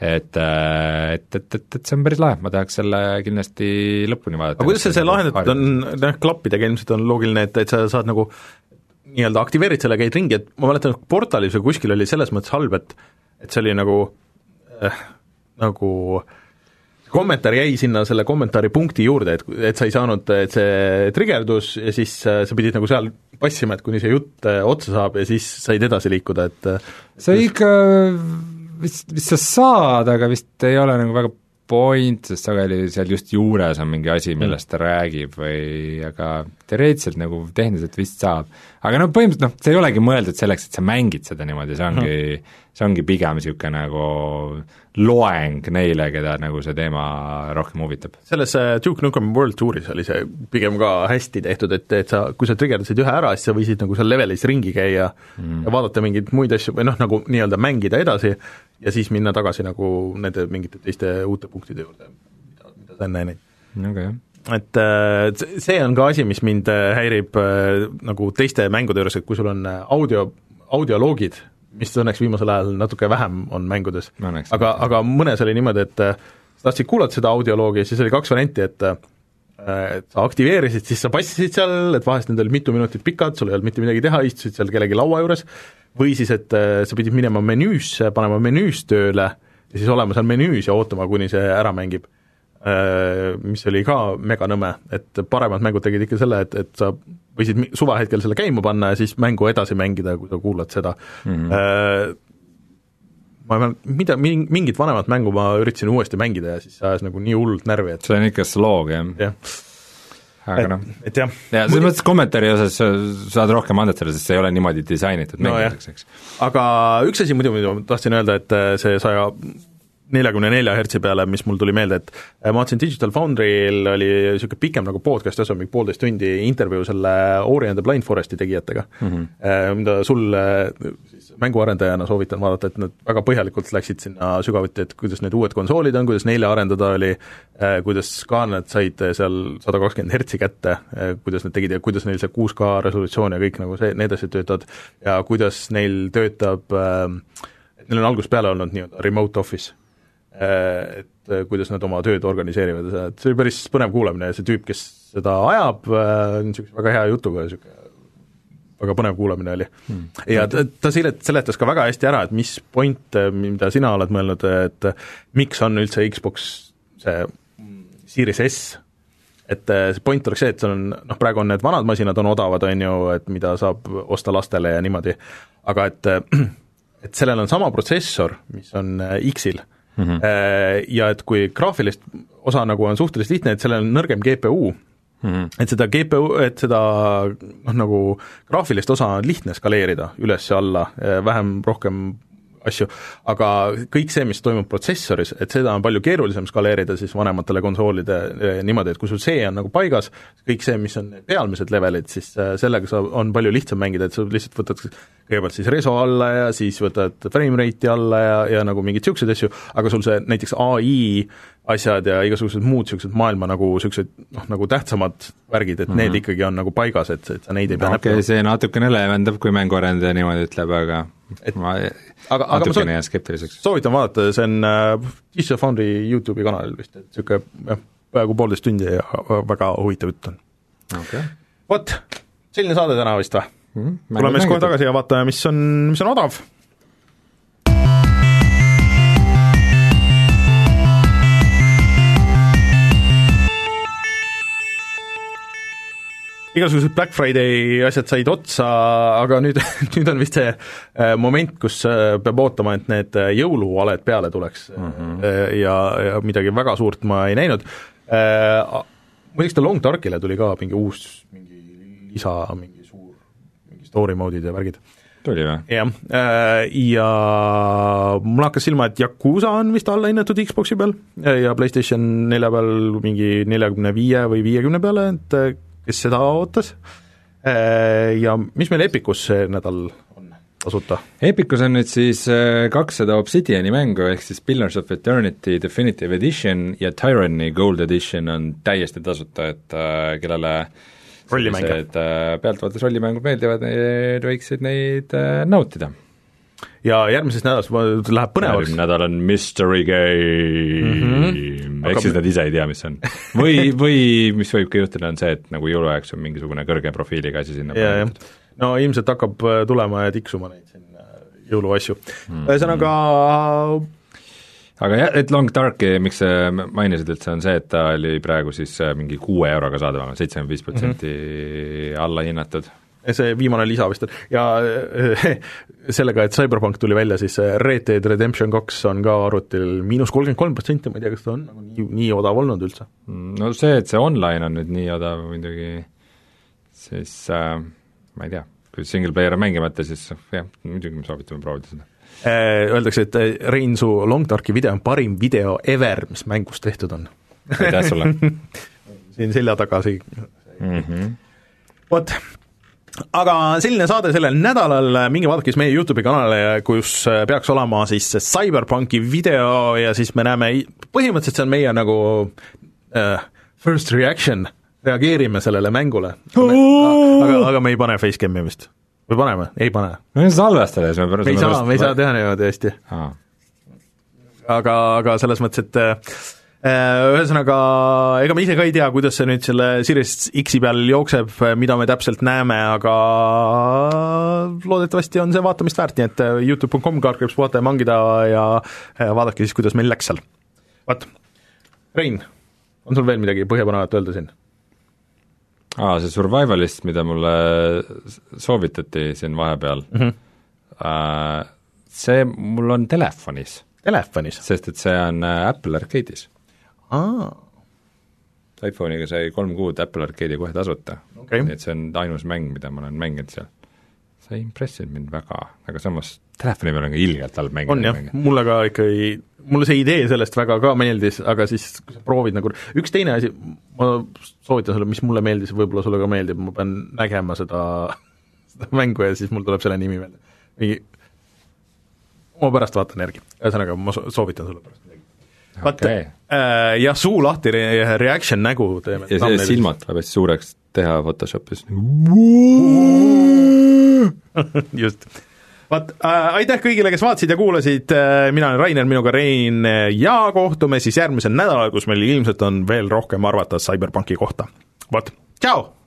et, et, et, et, et see on päris lahe, ma tahaks selle kindlasti lõpuni vaadata. aga kuidas see, see lahendatud on, noh, klappidega ilmselt on loogiline, et, et sa saad nagu nii-öelda aktiveerid selle, käid ringi, et ma mäletan, portalis või kuskil oli selles mõttes halb, et et see oli nagu äh, nagu kommentaar jäi sinna selle kommentaari punkti juurde, et, et sa ei saanud, et see trigerdus ja siis äh, sa pidid nagu seal passima, et kuni see jutt äh, otsa saab ja siis said edasi liikuda, et äh, sa ikka vist, vist sa saad, aga vist ei ole nagu väga point, sest sageli seal just juures on mingi asi, millest ta räägib või aga teoreetiliselt nagu tehniliselt vist saab. aga no põhimõtteliselt noh, see ei olegi mõeldud selleks, et sa mängid seda niimoodi, see ongi, see ongi pigem niisugune nagu loeng neile, keda nagu see teema rohkem huvitab. selles äh, Duke Nukem World Touris oli see pigem ka hästi tehtud, et, et sa, kui sa trigerdasid ühe ära, siis sa võisid nagu seal levelis ringi käia mm. ja vaadata mingeid muid asju või noh, nagu nii-öelda mängida edasi ja siis minna tagasi nagu nende mingite teiste uute punktide juurde, mida, mida sa enne näinud. väga hea et äh, see- on ka asi, mis mind äh, häirib nagu teiste mängude juures, et kui sul on audio, audioloogid, mis õnneks viimasel ajal natuke vähem on mängudes, aga, aga mõnes oli niimoodi, et äh, sa tahtsid kuulata seda audioloogi ja siis oli kaks varianti, et äh, et sa aktiveerisid, siis sa passisid seal, et vahest need olid mitu minutit pikad, sul ei olnud mitte midagi teha, istusid seal kellegi laua juures, või siis, et äh, sa pidid minema menüüsse, panema menüüs tööle ja siis olema seal menüüs ja ootama, kuni see ära mängib. Mis oli ka meganõme, et paremad mängud tegid ikka selle, et, et sa võisid suvahetkel selle käima panna ja siis mängu edasi mängida, kui sa kuulad seda mm. -hmm. Ma ei mäleta, mida, mingit vanemat mängu ma üritasin uuesti mängida ja siis see ajas nagu nii hullult närvi, et see on ikka sloog, jah jah, aga noh, et jah. ja selles mõttes kommentaari osas sa saad rohkem annet selle, sest see ei ole niimoodi disainitud No mängudeks, eks. aga üks asi muidu, mida ma tahtsin öelda, et äh, see saja neljakümne nelja hertsi peale, mis mul tuli meelde, et äh, ma vaatasin Digital Foundry'l oli niisugune pikem nagu podcast osa, mingi poolteist tundi intervjuu selle Ori and the Blind Foresti tegijatega mm, -hmm. mida sul äh, mänguarendajana soovitan vaadata, et nad väga põhjalikult läksid sinna sügavuti, et kuidas need uued konsoolid on, kuidas neile arendada oli, kuidas ka nad said seal sada kakskümmend hertsi kätte, kuidas nad tegid ja kuidas neil see 6K resolutsioon ja kõik nagu see, need asjad töötavad ja kuidas neil töötab, et neil on algusest peale olnud nii-öelda remote office et äh, kuidas nad oma tööd organiseerivad ja see, et see oli päris põnev kuulamine ja see tüüp, kes seda ajab, on niisuguse väga hea jutuga, niisugune väga põnev kuulamine oli. Hmm. ja ta, ta selet-, seletas ka väga hästi ära, et mis point, mida sina oled mõelnud, et miks on üldse Xbox see Series S, et see point oleks see, et sul on noh, praegu on need vanad masinad on odavad, on ju, et mida saab osta lastele ja niimoodi, aga et (clears throat) et sellel on sama protsessor, mis on X-il mm, -hmm. ja et kui graafilist osa nagu on suhteliselt lihtne, et sellel on nõrgem GPU mm, -hmm. et seda GPU, et seda noh, nagu graafilist osa on lihtne skaleerida üles ja alla, vähem, rohkem asju, aga kõik see, mis toimub protsessoris, et seda on palju keerulisem skaleerida siis vanematele konsoolide eh, niimoodi, et kui sul see on nagu paigas, kõik see, mis on pealmised levelid, siis eh, sellega sa, on palju lihtsam mängida, et sa lihtsalt võtad kõigepealt siis reso alla ja siis võtad frame rate'i alla ja, ja nagu mingeid niisuguseid asju, aga sul see näiteks ai asjad ja igasugused muud niisugused maailma nagu niisugused noh, nagu tähtsamad värgid, et mm -hmm. need ikkagi on nagu paigas, et, et sa neid ei pea no, okei okay,, see natukene leevendab, kui mänguarendaja niimoodi ütleb, aga et ma aga, aga natukene jään skeptiliseks. soovitan vaadata, see on äh, Digital Foundry YouTube'i kanalil vist, et niisugune jah, peaaegu poolteist tundi ja väga huvitav jutt on okay.. vot, selline saade täna vist või mm? tuleme siis kohe tagasi ja vaatame, mis on, mis on odav igasugused Black Friday asjad said otsa, aga nüüd, (laughs) nüüd on vist see äh, moment, kus äh, peab ootama, et need äh, jõuluvaled peale tuleks mm. -hmm. ja, ja midagi väga suurt ma ei näinud. muideks ta Long Darkile tuli ka mingi uus, mingi lisa, mingi suur, mingi story mode'id ja värgid. tuli või? jah, ja mul hakkas silma, et Yakuusa on vist allahinnatud Xboxi peal ja PlayStation nelja peal mingi neljakümne viie või viiekümne peale, et kes seda ootas, äh, ja mis meil Epicus see nädal on? Tasuta? Epicus on nüüd siis äh, kaks seda Obsidiani mängu, ehk siis Pillars of Eternity Definitive Edition ja Tyranny Gold Edition on täiesti tasuta, et äh, kellele sellised pealtvaates rollimängud meeldivad, need võiksid neid nautida ja järgmisest nädalast läheb põnevaks. järgmine nädal on Mystery Game mm, -hmm. ehk siis nad ise ei tea, mis see on. või, või mis võib ka juhtuda, on see, et nagu jõuluajaks on mingisugune kõrge profiiliga asi sinna pandud. no ilmselt hakkab äh, tulema ja tiksuma neid siin äh, jõuluasju mm -hmm., ühesõnaga aga jah, et Long Darki, miks sa mainisid üldse, on see, et ta oli praegu siis äh, mingi kuue euroga saadaval, seitsekümmend viis protsenti mhm. alla hinnatud see viimane lisa vist on, ja (laughs) sellega, et Cyberpunk tuli välja, siis Red Dead Redemption kaks on ka arvutil miinus kolmkümmend kolm protsenti, ma ei tea, kas ta on nagu nii, nii odav olnud üldse? no see, et see online on nüüd nii odav muidugi, siis äh, ma ei tea, kui single player on mängimata, siis jah, muidugi me soovitame proovida seda. Äh, öeldakse, et äh, Rein, su Long Darki video on parim video ever, mis mängus tehtud on. aitäh sulle (laughs) siin selja taga see mm -hmm. vot, aga selline saade sellel nädalal, minge vaadake siis meie YouTube'i kanalile, kus äh, peaks olema siis CyberPunki video ja siis me näeme, põhimõtteliselt see on meie nagu uh, first reaction, reageerime sellele mängule. aga, aga me ei pane facecam'i vist. või paneme? ei pane. me salvestame, siis me me ei saa, me ei saa teha niimoodi hästi. aga, aga selles mõttes, et Äh, ühesõnaga, ega me ise ka ei tea, kuidas see nüüd selle Series X-i peal jookseb, mida me täpselt näeme, aga loodetavasti on see vaatamist väärt, nii et äh, Youtube.com, kaartkriips vaata ja mangida ja vaadake siis, kuidas meil läks seal. vot, Rein, on sul veel midagi põhjapanevat öelda siin? aa, see Survivalist, mida mulle soovitati siin vahepeal mm, -hmm. see mul on telefonis. Telefonis? sest et see on Apple Arcade'is aa. iPhone'iga sai kolm kuud Apple Arcade'i kohe tasuta okay.. nii et see on ainus mäng, mida ma olen mänginud seal. see impressinud mind väga, aga samas telefoni peal on ka ilgelt halb mäng. on jah, mulle ka ikkagi, mulle see idee sellest väga ka meeldis, aga siis kui sa proovid nagu, üks teine asi, ma soovitan sulle, mis mulle meeldis, võib-olla sulle ka meeldib, ma pean nägema seda, (laughs) seda mängu ja siis mul tuleb selle nimi meelde. mingi, ma pärast vaatan järgi, ühesõnaga ma soovitan sulle pärast vaata okay. äh, jah, suu lahti re-, reaction nägu teeme. ja see silmad tuleb hästi suureks teha Photoshopis (laughs) just. vaat äh,, aitäh kõigile, kes vaatasid ja kuulasid äh,, mina olen Rainer, minuga Rein ja kohtume siis järgmisel nädalal, kus meil ilmselt on veel rohkem arvata CyberPunki kohta. vot, tšau!